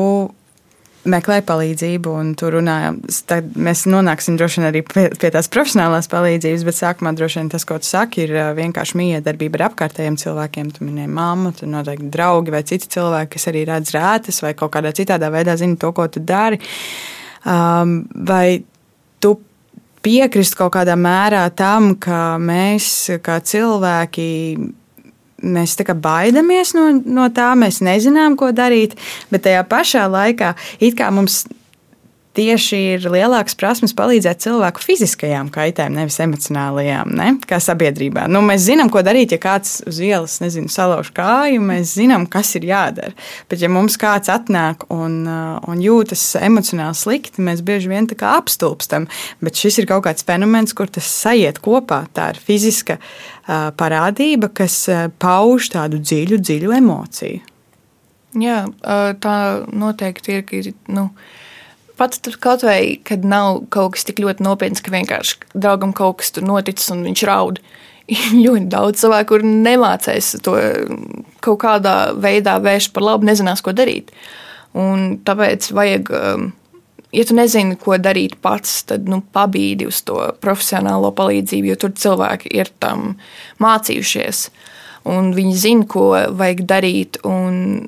meklēja palīdzību, un tur runājām. Tad mēs nonāksim droši vien arī pie, pie tās profesionālās palīdzības, bet sākumā droši vien tas, ko tu saki, ir vienkārši miedarbība ar apkārtējiem cilvēkiem. Tu minēji mammu, tu noteikti draugi vai citi cilvēki, kas arī redz rētas vai kaut kādā citādā veidā zina to, ko tu dari. Um, vai tu piekrist kaut kādā mērā tam, ka mēs kā cilvēki mēs baidamies no, no tā, mēs nezinām, ko darīt, bet tajā pašā laikā it kā mums tieši ir lielāks prasmes palīdzēt cilvēku fiziskajām kaitēm, nevis emocionālajām, ne? kā sabiedrībā. Nu, mēs zinām, ko darīt, ja kāds uz ielas nezinu, salauž kāju, mēs zinām, kas ir jādara. Bet, ja mums kāds atnāk un, uh, un jūtas emocionāli slikti, mēs bieži vien tā kā apstulbstam. Bet šis ir kaut kāds fenomens, kur tas sajiet kopā. Tā ir fiziska uh, parādība, kas uh, pauž tādu dziļu, dziļu emociju. Jā, tā noteikti ir. nu, Pat tur kaut vai, kad nav kaut kas tik ļoti nopietns, ka vienkārši draugam kaut kas tur noticis un viņš raud. [laughs] ļoti daudz cilvēku, kur nemācēs to kaut kādā veidā vērst par labu, nezinās, ko darīt. Un tāpēc vajag, ja tu nezini, ko darīt pats, tad nu, pabīdi uz to profesionālo palīdzību, jo tur cilvēki ir tam mācījušies. Un viņi zina, ko vajag darīt. Un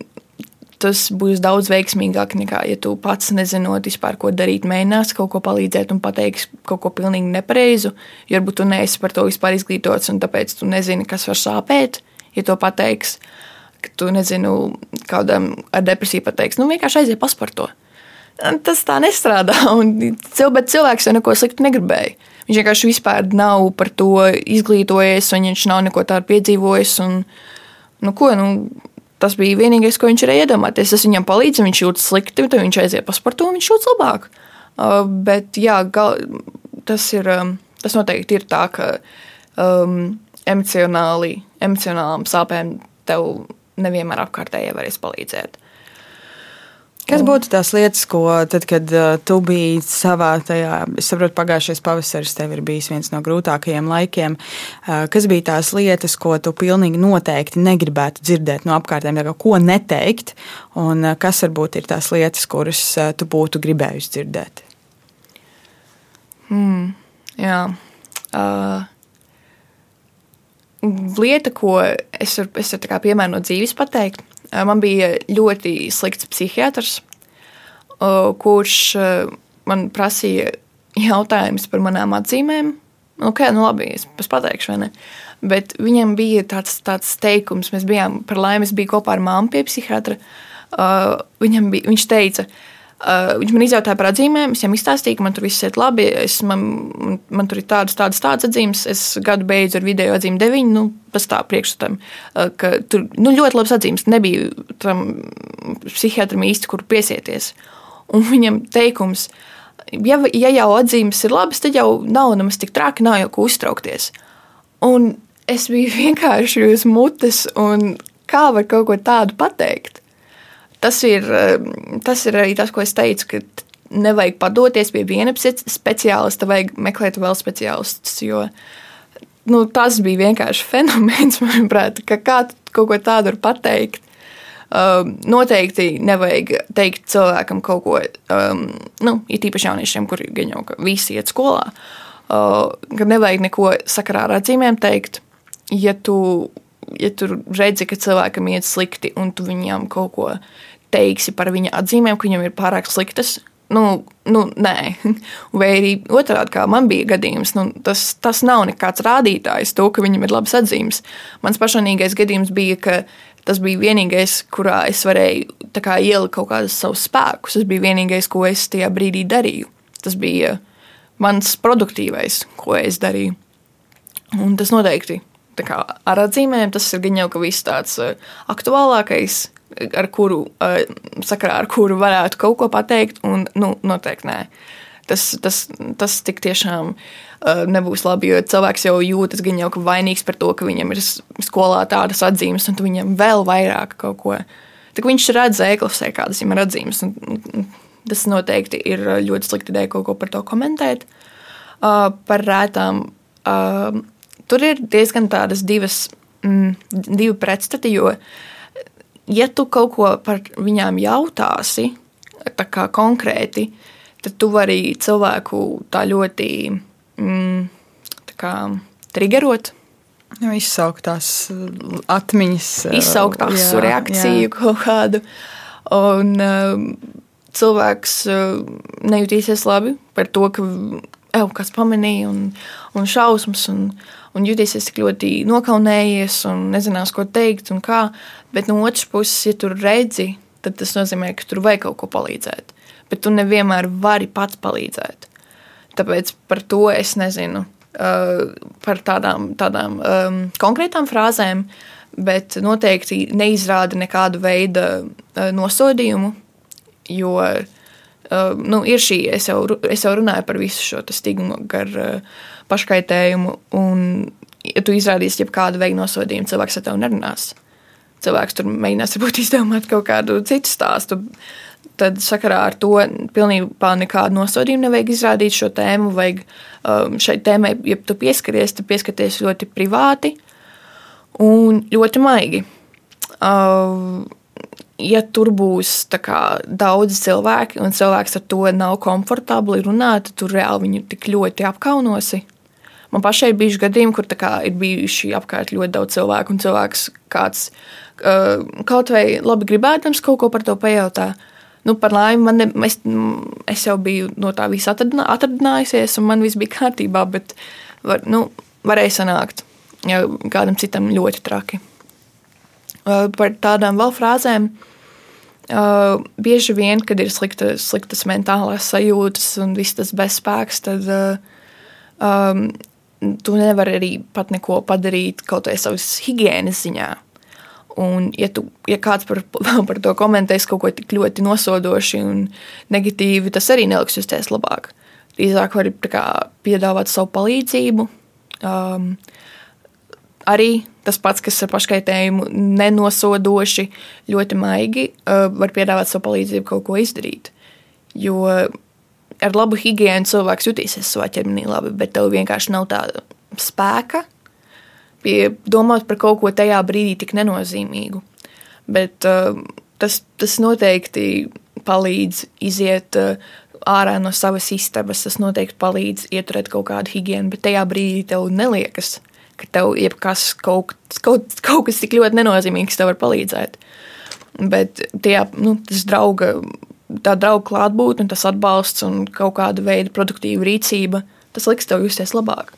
tas būs daudz veiksmīgāk nekā, ja tu pats nezinot vispār, ko darīt, mēģinās kaut ko palīdzēt un pateiks kaut ko pilnīgi nepareizu. Jo varbūt tu neesi par to vispār izglītots, un tāpēc tu nezini, kas var sāpēt, ja to pateiks. Tu nezini, kādam ar depresiju pateiks, nu vienkārši aiziet pasporto. Tas tā nestrādā, [laughs] un cilvēks jau neko sliktu negribēja. Viņš vienkārši vispār nav par to izglītojies, un viņš nav neko tādu piedzīvojis. Un, nu, ko, nu, Tas bija vienīgais, ko viņš varēja iedomāties. Es viņam palīdzu, viņš jūtas slikti, tad viņš aiziet pa sportu un viņš jūtas labāk. Uh, bet jā, gal, tas, ir, um, tas noteikti ir tā, ka um, emocionāli, emocionālām sāpēm tev nevienmēr apkārtējie varēs palīdzēt. Kas būtu tās lietas, ko tad, kad uh, tu biji savā tajā, es saprotu, pagājušais pavasaris tev ir bijis viens no grūtākajiem laikiem. Uh, kas bija tās lietas, ko tu pilnīgi noteikti negribētu dzirdēt no apkārtējiem, ko neteikt, un uh, kas varbūt ir tās lietas, kuras uh, tu būtu gribējusi dzirdēt? Hmm, jā. Uh, lieta, ko es varu, es varu piemēram no dzīves pateikt, man bija ļoti slikts psihiatrs, kurš man prasīja jautājumus par manām atzīmēm. Nu, okay, nu labi, es pateikšu, vai ne? Bet viņam bija tāds, tāds teikums, mēs bijām, par laimi, es biju kopā ar māmu pie psihiatra. Viņam bija, viņš teica, uh, Uh, viņš man izjautāja par atzīmēm, es viņam izstāstīju, ka man tur viss iet labi, es, man, man, man tur ir tādas, tādas, tādas atzīmes. Es gadu beidzu ar video atzīmi 9, nu, pastāv priekšstatam, uh, ka tur nu, ļoti labas atzīmes. Nebija tam psihiatram īsti, kur piesieties. Un viņam teikums, ja, ja jau atzīmes ir labas, tad jau nav nemaz tik traki, nav jau ko uztraukties. Un es biju [laughs] vienkārši uz mutes, un kā var kaut ko tādu pateikt? Tas ir, eh, tas ir arī tas, ko es teicu, ka nevajag padoties pie viena speciālista, vajag meklēt vēl speciālistus. Jo nu, tas bija vienkārši [laughs] fenomens, manuprāt, ka kāds kaut ko tādu var pateikt. Um, noteikti nevajag teikt cilvēkam kaut ko, um, nu, it īpaši jauniešiem, kuriem gan jau visi iet skolā, uh, ka nevajag neko sakarā ar atzīmēm teikt. Ja tu, ja tu redzi, ka cilvēkam iet slikti un tu viņam kaut ko teiksi par viņa atzīmēm, ka viņam ir pārāk sliktas. Nu, nu, nē, [laughs] vai arī otrādi, kā man bija gadījums, nu, tas, tas nav nekāds rādītājs, to, ka viņam ir labs atzīmes. Mans personīgais gadījums bija, ka tas bija vienīgais, kurā es varēju kā, ielikt kaut kādus savus spēkus. Tas bija vienīgais, ko es tajā brīdī darīju. Tas bija mans produktīvais, ko es darīju. Un tas noteikti kā, ar atzīmēm tas ir gan jau ka viss tāds uh, aktuālākais ar kuru, sakarā ar kuru varētu kaut ko pateikt, un nu, noteikti nē. Tas, tas, tas tik tiešām nebūs labi, jo cilvēks jau jūtas gan jau vainīgs par to, ka viņam ir skolā tādas atzīmes, un viņam vēl vairāk kaut ko. Tad viņš redz ēklasē, kādas viņam ir atzīmes. Tas noteikti ir ļoti slikti ideja kaut ko par to komentēt. Par rētām. Tur ir diezgan tādas divas, mm, divi pretstati, jo uh, ja tu kaut ko par viņām jautāsi, tā kā konkrēti, tad tu vari cilvēku tā ļoti mm, tā kā, triggerot. Nu, izsaukt tās atmiņas, izsaukt tās jā, reakciju jā. kaut kādu. Un um, cilvēks uh, nejutīsies labi par to, ka ev, kāds pamanīja un, un šausmas. Un, un tik ļoti nokaunējies un nezinās, ko teikt un kā. Bet no otras puses, ja tur redzi, tad tas nozīmē, ka tur vajag kaut ko palīdzēt. bet tu nevienmēr vari pats palīdzēt. Tāpēc par to es nezinu. Uh, par tādām, tādām um, konkrētām frāzēm, bet noteikti neizrāda nekādu veidu uh, nosodījumu, jo uh, nu, ir šī, es jau, es jau runāju par visu šo stigmu gar uh, paškaitējumu, un ja tu izrādīsi jebkādu veidu nosodījumu, cilvēks ar tevi nerunās. Cilvēks tur mēģinās varbūt [laughs] izdomāt kaut kādu citu stāstu. Tad sakarā ar to pilnībā nekādu nosodījumu nevajag izrādīt šo tēmu. Vajag um, šai tēmai, ja tu pieskaries, tad pieskaties ļoti privāti un ļoti maigi. Uh, ja tur būs kā, daudz cilvēki un cilvēks ar to nav komfortabli runāt, tad tu reāli viņu tik ļoti apkaunosi. Man pašai ir bijuši gadījumi, kur kā, ir bijuši apkārt ļoti daudz cilvēku, un cilvēks kāds uh, kaut vai labi gribēdams kaut ko par to pajautā. Nu, par laimi, man ne, es, es jau biju no tā visa atradinājusies, un man viss bija kārtībā, bet var, nu, varēja sanākt ja kādam citam ļoti traki. Uh, par tādām vēl frāzēm. Uh, bieži vien, kad ir slikta, sliktas mentālās sajūtas un viss tas bezspēks, tad uh, um, tu nevari arī pat neko padarīt kaut vai savas higiēnas ziņā. Un, ja, tu, ja kāds par, [laughs] par to komentēs kaut ko tik ļoti nosodoši un negatīvi, tas arī neliks justies labāk. Drīzāk var kā, piedāvāt savu palīdzību. Um, arī tas pats, kas ar paškaitējumu nenosodoši, ļoti maigi, uh, var piedāvāt savu palīdzību kaut ko izdarīt. Jo ar labu higiēnu cilvēks jutīsies savā ķermenī labi, bet tev vienkārši nav tāda spēka domāt par kaut ko tajā brīdī tik nenozīmīgu. Bet uh, tas, tas noteikti palīdz iziet uh, ārā no savas istabas, tas noteikti palīdz ieturēt kaut kādu higiēnu, bet tajā brīdī tev neliekas, ka tev jebkas kaut, kaut, kaut kas tik ļoti nenozīmīgs tev var palīdzēt. Bet tajā, nu, tas drauga tā drauga klātbūtne, tas atbalsts un kaut kāda veida produktīva rīcība, tas liks tev justies labāk.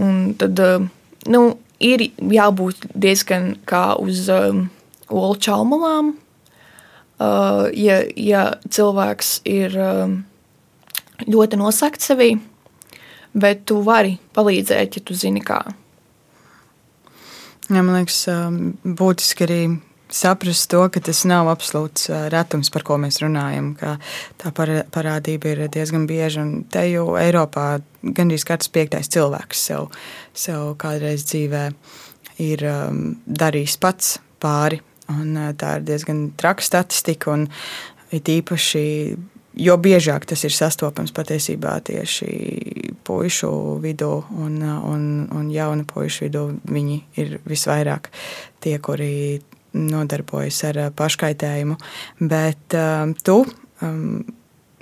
Un tad eh, nu, ir jābūt diezgan kā uz um, olu čaumulām. Uh, ja, ja cilvēks ir um, ļoti nosakts sevī, bet tu vari palīdzēt, ja tu zini kā. Jā, man liekas, būtiski arī saprast to, ka tas nav absolūts retums, par ko mēs runājam. Tā parādība ir diezgan bieža. Te jau Eiropā gandrīz katrs piektais cilvēks sev, sev kādreiz dzīvē ir um, darījis pats pāri. Un, tā ir diezgan traka statistika. It īpaši jo biežāk tas ir sastopams patiesībā tieši puišu vidū un, un, un jaunu puišu vidū. Viņi ir visvairāk tie, kuri nodarbojas ar paškaitējumu. Bet tu um,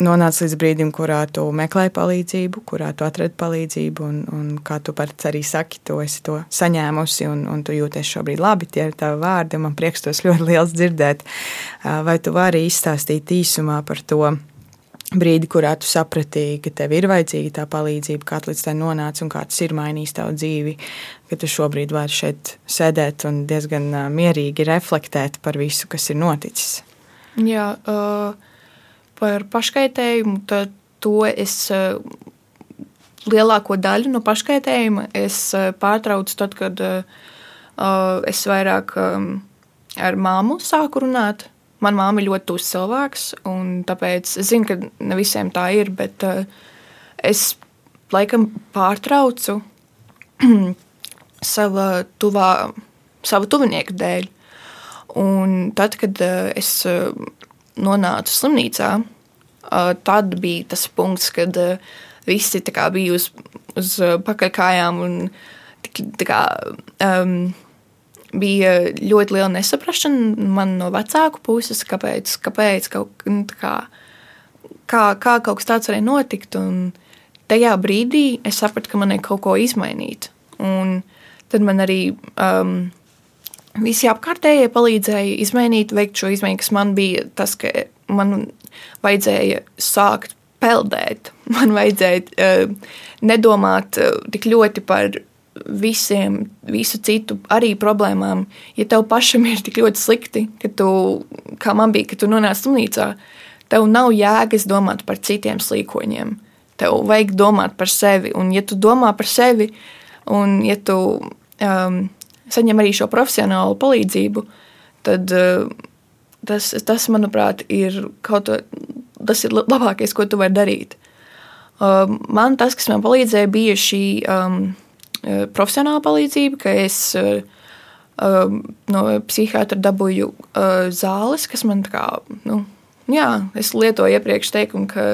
nonāc līdz brīdim, kurā tu meklē palīdzību, kurā tu atradi palīdzību, un, un kā tu pats arī saki, tu esi to saņēmusi, un, un tu jūties šobrīd labi. Tie ir tavi vārdi, un man prieks tos ļoti liels dzirdēt. Vai tu vari izstāstīt īsumā par to? brīdi, kurā tu saprati, ka tev ir vajadzīga tā palīdzība, kā līdz tai nonāca un kā tas ir mainījis tavu dzīvi, ka tu šobrīd vari šeit sēdēt un diezgan mierīgi reflektēt par visu, kas ir noticis. Jā, par paškaitējumu, to es lielāko daļu no paškaitējuma es pārtraucu tad, kad es vairāk ar māmu sāku runāt Manā māma ir ļoti tūs cilvēks, un tāpēc es zinu, ka ne visiem tā ir, bet es laikam pārtraucu [clears throat] sava tuvā, savu tuvinieku dēļ. Un tad, kad uh, es uh, nonācu slimnīcā, uh, tad bija tas punkts, kad uh, visi bija uz, uz pakaļkājām un kā, um, bija ļoti liela nesaprašana man no vecāku puses, kāpēc, kāpēc kaut, nu, kā, kā, kā kaut kas tāds varēja notikt. Un tajā brīdī es sapratu, ka man ir kaut ko izmainīt. Un tad man arī um, visi apkārtējie palīdzēja izmainīt, veikt šo izmaiņu, kas man bija tas, ka man vajadzēja sākt peldēt. [laughs] Man vajadzēja uh, nedomāt uh, tik ļoti par visiem, visu citu arī problēmām. Ja tev pašam ir tik ļoti slikti, ka tu, kā man bija, ka tu nonāc slimnīcā, tev nav jēgas domāt par citiem slīkoņiem. Tev vajag domāt par sevi. Un, ja tu domā par sevi, un ja tu um, saņem arī šo profesionālu palīdzību, tad uh, tas, tas, manuprāt, ir kaut kas, tas ir labākais, ko tu vari darīt. Uh, man tas, kas man palīdzēja, bija šī um, uh, profesionāla palīdzība, ka es uh, um, no psihiatra dabūju uh, zāles, kas man kā, nu, jā, es lietoju iepriekš teikumu, ka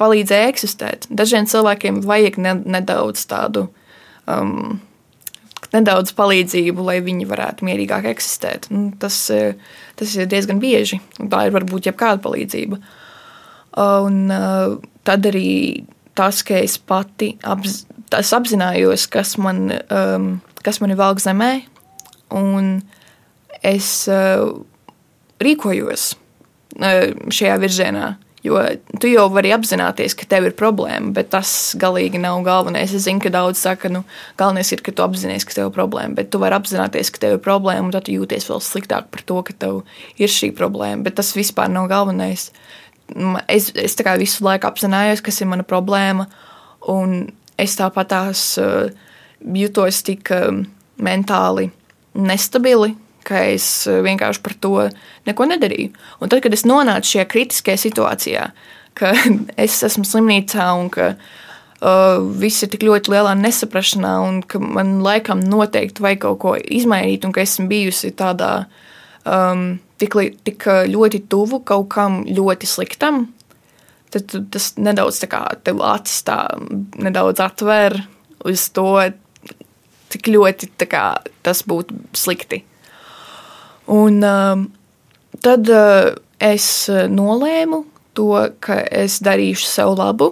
palīdzēja eksistēt. Dažiem cilvēkiem vajag ne, nedaudz tādu. Um, Nedaudz palīdzību, lai viņi varētu mierīgāk eksistēt. Nu, tas, eh, tas ir diezgan bieži. Tā ir varbūt jebkāda palīdzība. Un uh, tad arī tas, ka es pati apz, es apzinājos, kas man, um, kas man ir valk zemē, un es rīkojos šajā virzienā. Jo tu jau vari apzināties, ka tev ir problēma, bet tas galīgi nav galvenais. Es zinu, ka daudz saka, ka nu, galvenais ir, ka tu apzinājies, ka tev ir problēma, bet tu vari apzināties, ka tev ir problēma, un tad jūties vēl sliktāk par to, ka tev ir šī problēma. Bet tas vispār nav galvenais. Es, es visu laiku apzinājos, kas ir mana problēma, un es tāpat tās uh, jutos tik uh, mentāli nestabili, ka es eh, vienkārši par to neko nedarīju. Un tad, kad es nonācu šajā kritiskajā situācijā, ka [laughs] es esmu slimnīcā un ka uh, viss ir tik ļoti lielā nesaprašanā, un ka man laikam noteikti vajag kaut ko izmainīt, un ka esmu bijusi tādā um, tik, tik ļoti tuvu kaut kam ļoti sliktam, tad tas nedaudz tā kā tev acis tā nedaudz atver uz to, cik ļoti kā, tas būtu slikti. Un uh, tad uh, es uh, nolēmu to, ka es darīšu sev labu.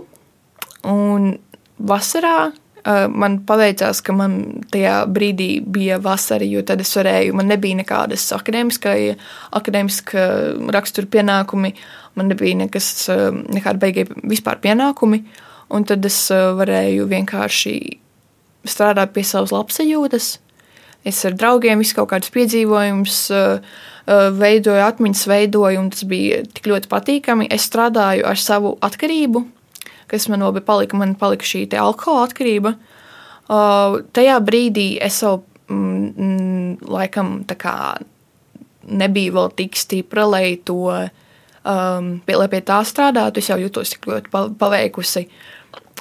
Un vasarā uh, man paveicās, ka man tajā brīdī bija vasara, jo tad es varēju, man nebija nekādas akadēmiska rakstura pienākumi, man nebija nekas, uh, nekāda beigie vispār pienākumi. Un tad es varēju vienkārši strādāt pie savas labsajūtas, Es ar draugiem visu kaut kādus piedzīvojumus uh, uh, veidoju, atmiņas veidoju, un tas bija tik ļoti patīkami. Es strādāju ar savu atkarību, kas man bija palika, man palika šī alkohola atkarība. Uh, tajā brīdī es jau mm, mm, laikam kā, nebiju vēl tik stipra, lai to um, pie, lai pie tā strādātu. Es jau jutos tik ļoti paveikusi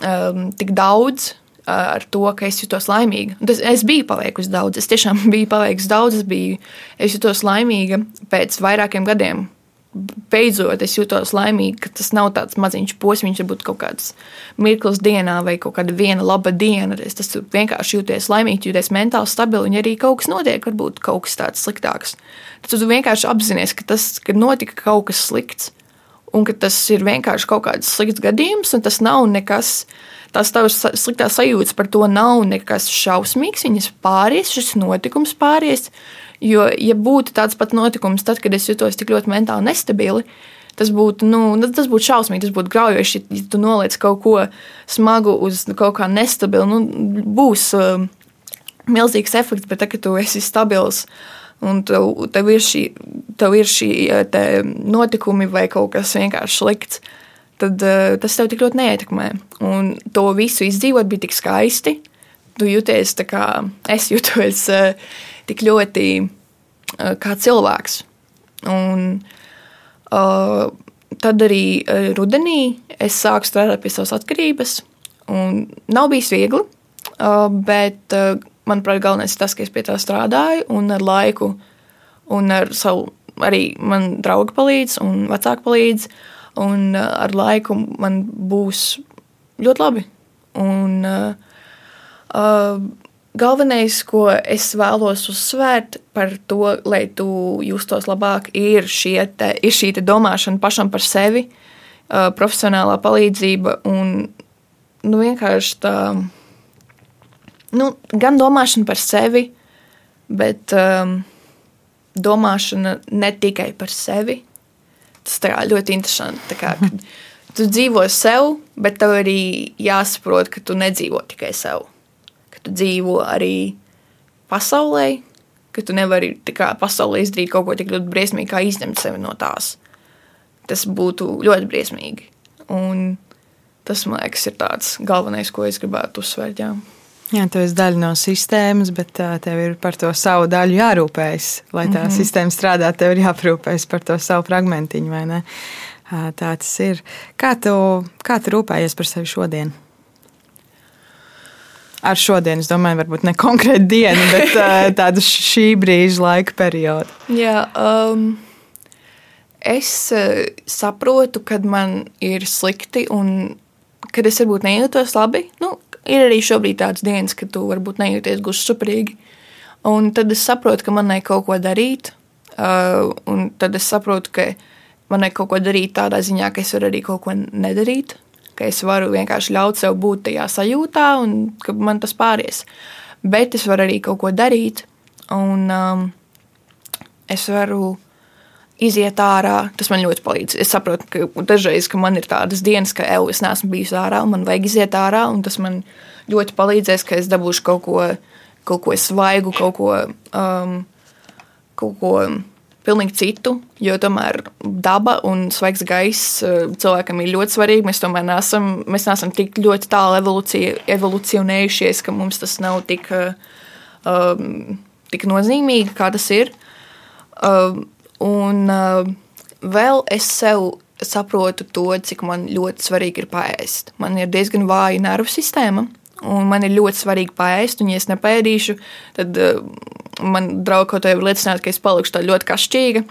um, tik daudz ar to, ka es jutos laimīga. Tas, es biju paveikusi daudz, es tiešām [laughs] biju paveikusi daudz, es, biju, es jutos laimīga pēc vairākiem gadiem. Beidzot, es jutos laimīga, ka tas nav tāds maziņš posms, varbūt kaut kāds mirklis dienā vai kaut kāda viena laba diena. Es tas vienkārši jūties laimīgs, jūties mentāli stabils, un ja arī kaut kas notiek, varbūt kaut kas tāds sliktāks. Tad tu vienkārši apzinājies, ka tas ka notika kaut kas slikts, un ka tas ir vienkārši kaut kāds slikts gadījums, un tas nav nekas tās tavas sliktās sajūtas par to nav nekas šausmīgs. Viņas pāries, šis notikums pāries. Jo, ja būtu tāds pats notikums, tad, kad es jutos tik ļoti mentāli nestabili, tas būtu, nu, tas būtu šausmīgi, tas būtu graujoši. Ja tu noliec kaut ko smagu uz kaut kā nestabilu, nu, būs uh, milzīgs efekts, bet tad, kad tu esi stabils. Un tev, tev ir šī, tev ir šī notikumi vai kaut kas vienkārši slikts tad uh, tas tev tik ļoti neietekmē. Un to visu izdzīvot bija tik skaisti. Tu jūties tā kā es jūtos uh, tik ļoti uh, kā cilvēks. Un uh, tad arī uh, rudenī es sāku strādāt pie savas atkarības. Nav bijis viegli, uh, bet uh, manuprāt, galvenais ir tas, ka es pie tā strādāju un ar laiku, un ar savu arī man draugi palīdz un vecāki palīdz. Uh, un uh, ar laiku man būs ļoti labi. Un, uh, galvenais, ko es vēlos uzsvērt par to, lai tu justos labāk, ir, te, ir šī domāšana pašam par sevi, uh, profesionālā palīdzība un nu, vienkārši tā. Nu, gan domāšana par sevi, bet um, domāšana ne tikai par sevi, Tas ļoti interesanti. Kā, tu dzīvo sev, bet tev arī jāsaprot, ka tu nedzīvo tikai sev. Ka tu dzīvo arī pasaulē, ka tu nevari kā, pasaulē izdarīt kaut ko tik ļoti briesmīgu, kā izņemt sevi no tās. tas būtu ļoti briesmīgi. Un tas, man liekas, ir tāds galvenais, ko es gribētu uzsvērt. Jā. Jā, tu esi daļa no sistēmas, bet tev ir par to savu daļu jārūpējas. Lai tā mm -hmm. sistēma strādā, tev ir jāprūpējas par to savu fragmentiņu, vai ne? Tā tas ir. Kā tu, kā tu rūpējies par sevi šodien? Ar šodien, es domāju, varbūt ne konkrēti dienu, bet [laughs] tādu šī brīža laika periodu. Jā, um, es saprotu, kad man ir slikti un kad es varbūt nejūtos labi. Nu, ir arī šobrīd tādas dienas, kad tu varbūt nejūties gluži superīgi. Un tad es saprotu, ka man vajag kaut ko darīt. Uh, un tad es saprotu, ka man vajag kaut ko darīt tādā ziņā, ka es varu arī kaut ko nedarīt. Ka es varu vienkārši ļaut sev būt tajā sajūtā, un ka man tas pāries. Bet es varu arī kaut ko darīt. Un um, es varu iziet ārā. Tas man ļoti palīdz. Es saprotu, ka dažreiz ka man ir tādas dienas, ka eju, es neesmu bijis ārā, un man vajag iziet ārā. Tas man ļoti palīdzēs, ka es dabūšu kaut ko, kaut ko svaigu, kaut ko, um, kaut ko pilnīgi citu. Jo tomēr daba un svaigs gaiss uh, cilvēkam ir ļoti svarīgi. Mēs tomēr neesam, mēs neesam tik ļoti tālu evolucionējušies, ka mums tas nav tik, uh, um, tik nozīmīgi, kā tas ir. Um, Un uh, vēl es sev saprotu to, cik man ļoti svarīgi ir paēst. Man ir diezgan vāja nervu sistēma, un man ir ļoti svarīgi paēst. Un, ja es nepēdīšu, tad uh, man draugi kaut kā var liecināt, ka es palikšu tā ļoti kašķīga.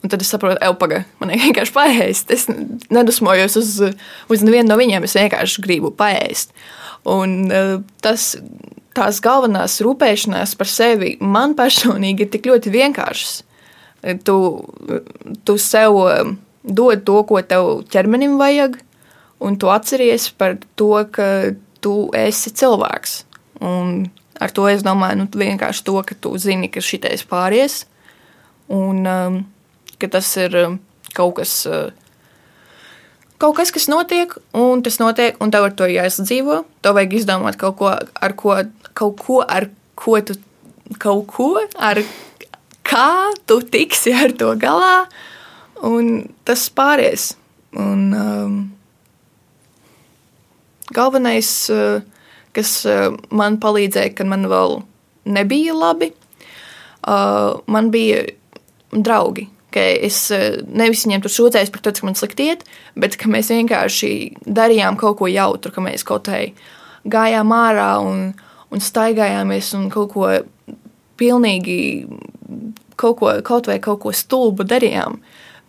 Un tad es saprotu, ej, pagaidi, man [laughs] vienkārši paēst. Es nedusmojos uz, uz nevienu no viņiem, es vienkārši gribu paēst. Un uh, tas, tās galvenās rūpēšanās par sevi man personīgi ir tik ļoti vienkāršas. Tu, tu sev um, dod to, ko tev ķermenim vajag, un tu atceries par to, ka tu esi cilvēks. Un ar to es domāju, nu, vienkārši to, ka tu zini, ka šitais pāries, un um, ka tas ir um, kaut kas, uh, kaut kas, kas notiek, un tas notiek, un tev ar to jāizdzīvo. Tev vajag izdomāt kaut ko, ar ko, kaut ko, ar ko tu, kaut ko, ar kā tu tiksi ar to galā, un tas pāries. Un, um, galvenais, uh, kas uh, man palīdzēja, kad man vēl nebija labi, uh, man bija draugi. Es uh, nevis viņiem tur sūdzējos par to, ka man slikti iet, bet ka mēs vienkārši darījām kaut ko jautru, ka mēs kaut kā gājām ārā un, un staigājāmies un kaut ko pilnīgi kaut, ko, kaut vai kaut ko stulbu darījām.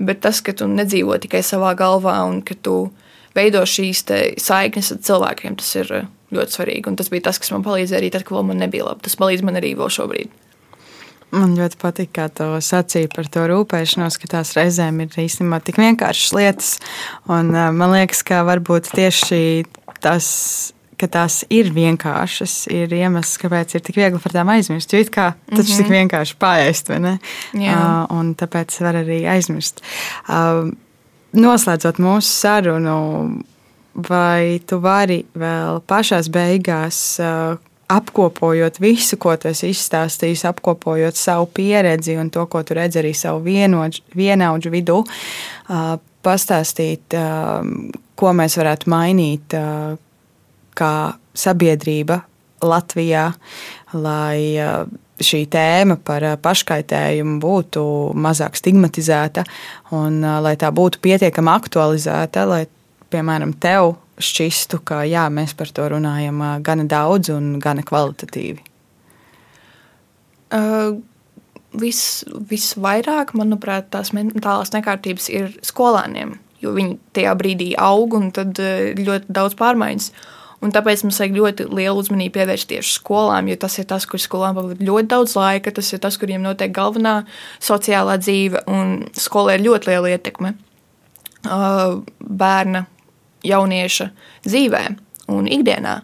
Bet tas, ka tu nedzīvo tikai savā galvā un ka tu veido šīs saiknes ar cilvēkiem, tas ir eh, ļoti svarīgi. Un tas bija tas, kas man palīdzēja arī tad, kad man nebija labi. Tas palīdz man arī vēl šobrīd. Man ļoti patīk, kā tu sacīji par to rūpēšanos, ka tās reizēm ir īstenībā tik vienkāršas lietas. Un, eh, man liekas, ka varbūt tieši tas ka tās ir vienkāršas, ir iemesls, kāpēc ir tik viegli par tām aizmirst. Jo it kā tas mm -hmm. ir tik mhm. vienkārši pāriest, vai ne? Jā. Uh, un tāpēc var arī aizmirst. Uh, noslēdzot mūsu sarunu, vai tu vari vēl pašās beigās. Uh, apkopojot visu, ko tu esi izstāstījis, apkopojot savu pieredzi un to, ko tu redzi arī savu vienaudžu vidū, uh, pastāstīt, uh, ko mēs varētu mainīt, uh, kā sabiedrība Latvijā, lai uh, šī tēma par uh, paškaitējumu būtu mazāk stigmatizēta un uh, lai tā būtu pietiekami aktualizēta, lai, piemēram, tev šķistu, ka jā, mēs par to runājam gana daudz un gana kvalitatīvi? Uh, vis, visvairāk, manuprāt, tās mentālās nekārtības ir skolēniem, jo viņi tajā brīdī aug un tad ļoti daudz pārmaiņas. Uh, Un tāpēc mums vajag ļoti lielu uzmanību pievērst tieši skolām, jo tas ir tas, kur skolām pavadīt ļoti daudz laika, tas ir tas, kuriem notiek galvenā sociālā dzīve, un skolai ir ļoti liela ietekme uh, bērna, jaunieša dzīvē un ikdienā.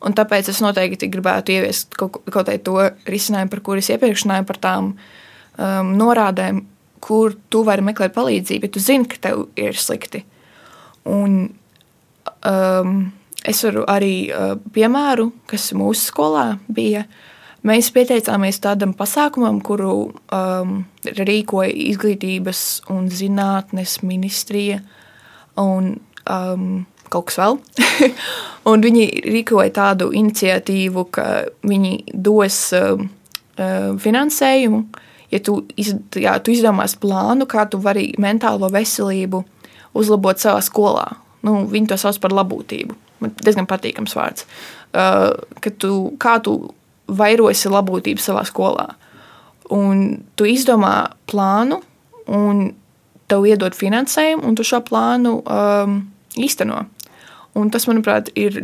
Un tāpēc es noteikti gribētu ieviest kaut, kaut to risinājumu, par kuriem iepriekš runāju, par tām um, norādēm, kur tu vari meklēt palīdzību, ja tu zini, ka tev ir slikti. Un, um, Es varu arī uh, piemēru, kas mūsu skolā bija. Mēs pieteicāmies tādam pasākumam, kuru um, rīkoja Izglītības un zinātnes ministrija un um, kaut kas vēl. [laughs] viņi rīkoja tādu iniciatīvu, ka viņi dos uh, finansējumu. Ja tu, iz, jā, tu izdomās plānu, kā tu vari mentālo veselību uzlabot savā skolā, nu, viņi to sauc par labklājību. Man diezgan patīkams vārds. Uh, tu, kā tu vairosi labklājību savā skolā. Un tu izdomā plānu, un tev iedod finansējumu, un tu šo plānu um, īsteno. Un tas, manuprāt, ir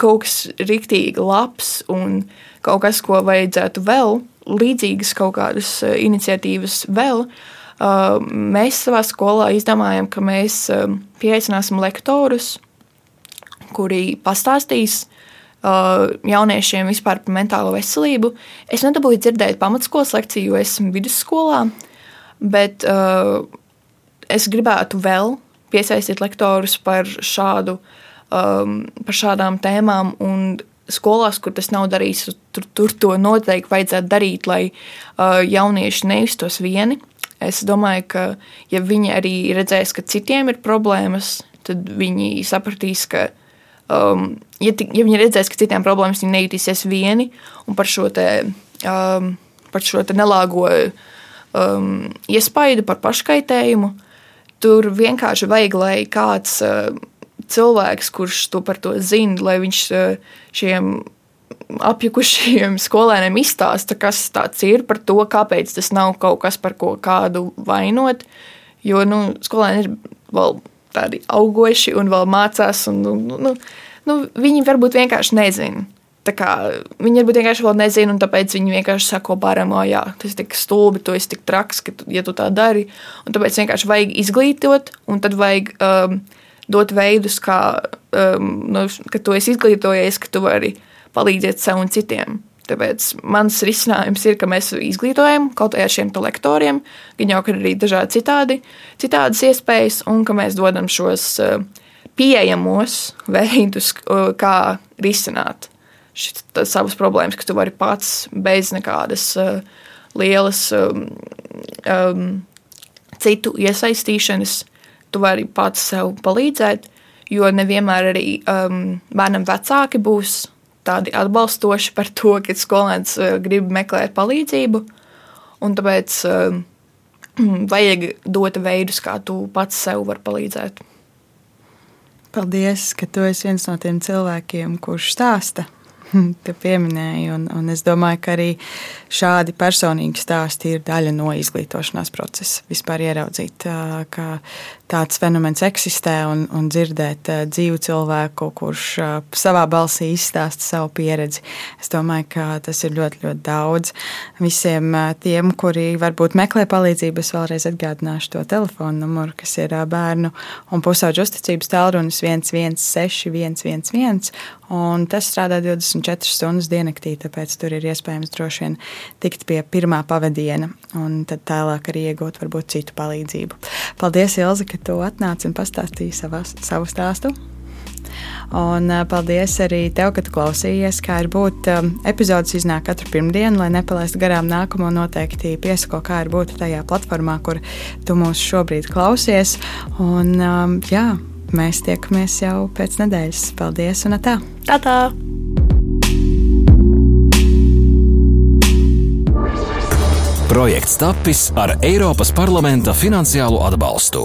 kaut kas rīktīgi labs un kaut kas, ko vajadzētu vēl, līdzīgas kaut kādas uh, iniciatīvas vēl. Uh, mēs savā skolā izdomājam, ka mēs um, pieaicināsim lektorus, kuri pastāstīs Uh, jauniešiem vispār par mentālo veselību. Es nedabūju dzirdēt pamatskolas lekciju, jo esmu vidusskolā, bet uh, es gribētu vēl piesaistīt lektorus par, šādu, um, par šādām tēmām. Skolās, kur tas nav darīts, tur, tur to noteikti vajadzētu darīt, lai uh, jaunieši neiztos vieni. Es domāju, ka ja viņi arī redzēs, ka citiem ir problēmas, tad viņi sapratīs, ka um, ja, ja viņi redzēs, ka citiem problēmas viņi nejūtīsies vieni un par šo, te, um, par šo nelāgo um, iespaidu, par paškaitējumu, tur vienkārši vajag, lai kāds uh, cilvēks, kurš to par to zina, lai viņš uh, šiem apjukušiem skolēniem izstāsta, kas tas ir par to, kāpēc tas nav kaut kas, par ko kādu vainot. Jo nu, skolēni ir vēl tādi augoši un vēl mācās. Un, nu, nu, nu, nu, viņi varbūt vienkārši nezina. Kā, viņi varbūt vienkārši vēl nezina, un tāpēc viņi vienkārši sako baram, oh, jā, tas ir tik stulbi, tu esi tik traks, ka, tu, ja tu tā dari. Un tāpēc vienkārši vajag izglītot, un tad vajag um, dot veidus, kā, um, nu, ka tu esi izglītojies, ka tu vari palīdzēt sev un citiem. Tāpēc mans risinājums ir, ka mēs izglītojam kaut ar šiem lektoriem, gan jau arī dažādi citādi, citādas iespējas, un ka mēs dodam šos uh, pieejamos veidus, uh, kā risināt šit, savas problēmas, ka tu vari pats bez nekādas uh, lielas um, um, citu iesaistīšanas, tu vari pats sev palīdzēt, jo nevienmēr arī um, bērnam vecāki būs tādi atbalstoši par to, ka skolēns eh, grib meklēt palīdzību. Un tāpēc um, [clears throat] vajag dot veidus, kā tu pats sev vari palīdzēt. Paldies, ka tu esi viens no tiem cilvēkiem, kurš stāsta [laughs] te pieminēji. Un, un es domāju, ka arī šādi personīgi stāsti ir daļa no izglītošanās procesa. Vispār ieraudzīt, ka tāds fenomens eksistē un, un dzirdēt dzīvu cilvēku, kurš savā balsī izstāsta savu pieredzi. Es domāju, ka tas ir ļoti, ļoti daudz. Visiem tiem, kuri varbūt meklē palīdzību, es vēlreiz atgādināšu to telefonu numuru, kas ir bērnu un pusauģu uzticības tālrunis 116 111. Un tas strādā 24 stundas diennaktī, tāpēc tur ir iespējams droši vien tikt pie pirmā pavadiena un tad tālāk arī iegūt varbūt citu palīdzību. Paldies, Ilze, ka tu atnāci un pastāstīji savā, savu stāstu. Un paldies arī tev, ka tu klausījies. Kā ir būt, epizodes iznāk katru pirmdienu, lai nepalaistu garām nākamo. Noteikti piesako, kā ir būt tajā platformā, kur tu mūs šobrīd klausies. Un, jā, Mēs tiekamies jau pēc nedēļas. Paldies un tā! Tā tā! Projekts tapis ar Eiropas parlamenta finansiālo atbalstu.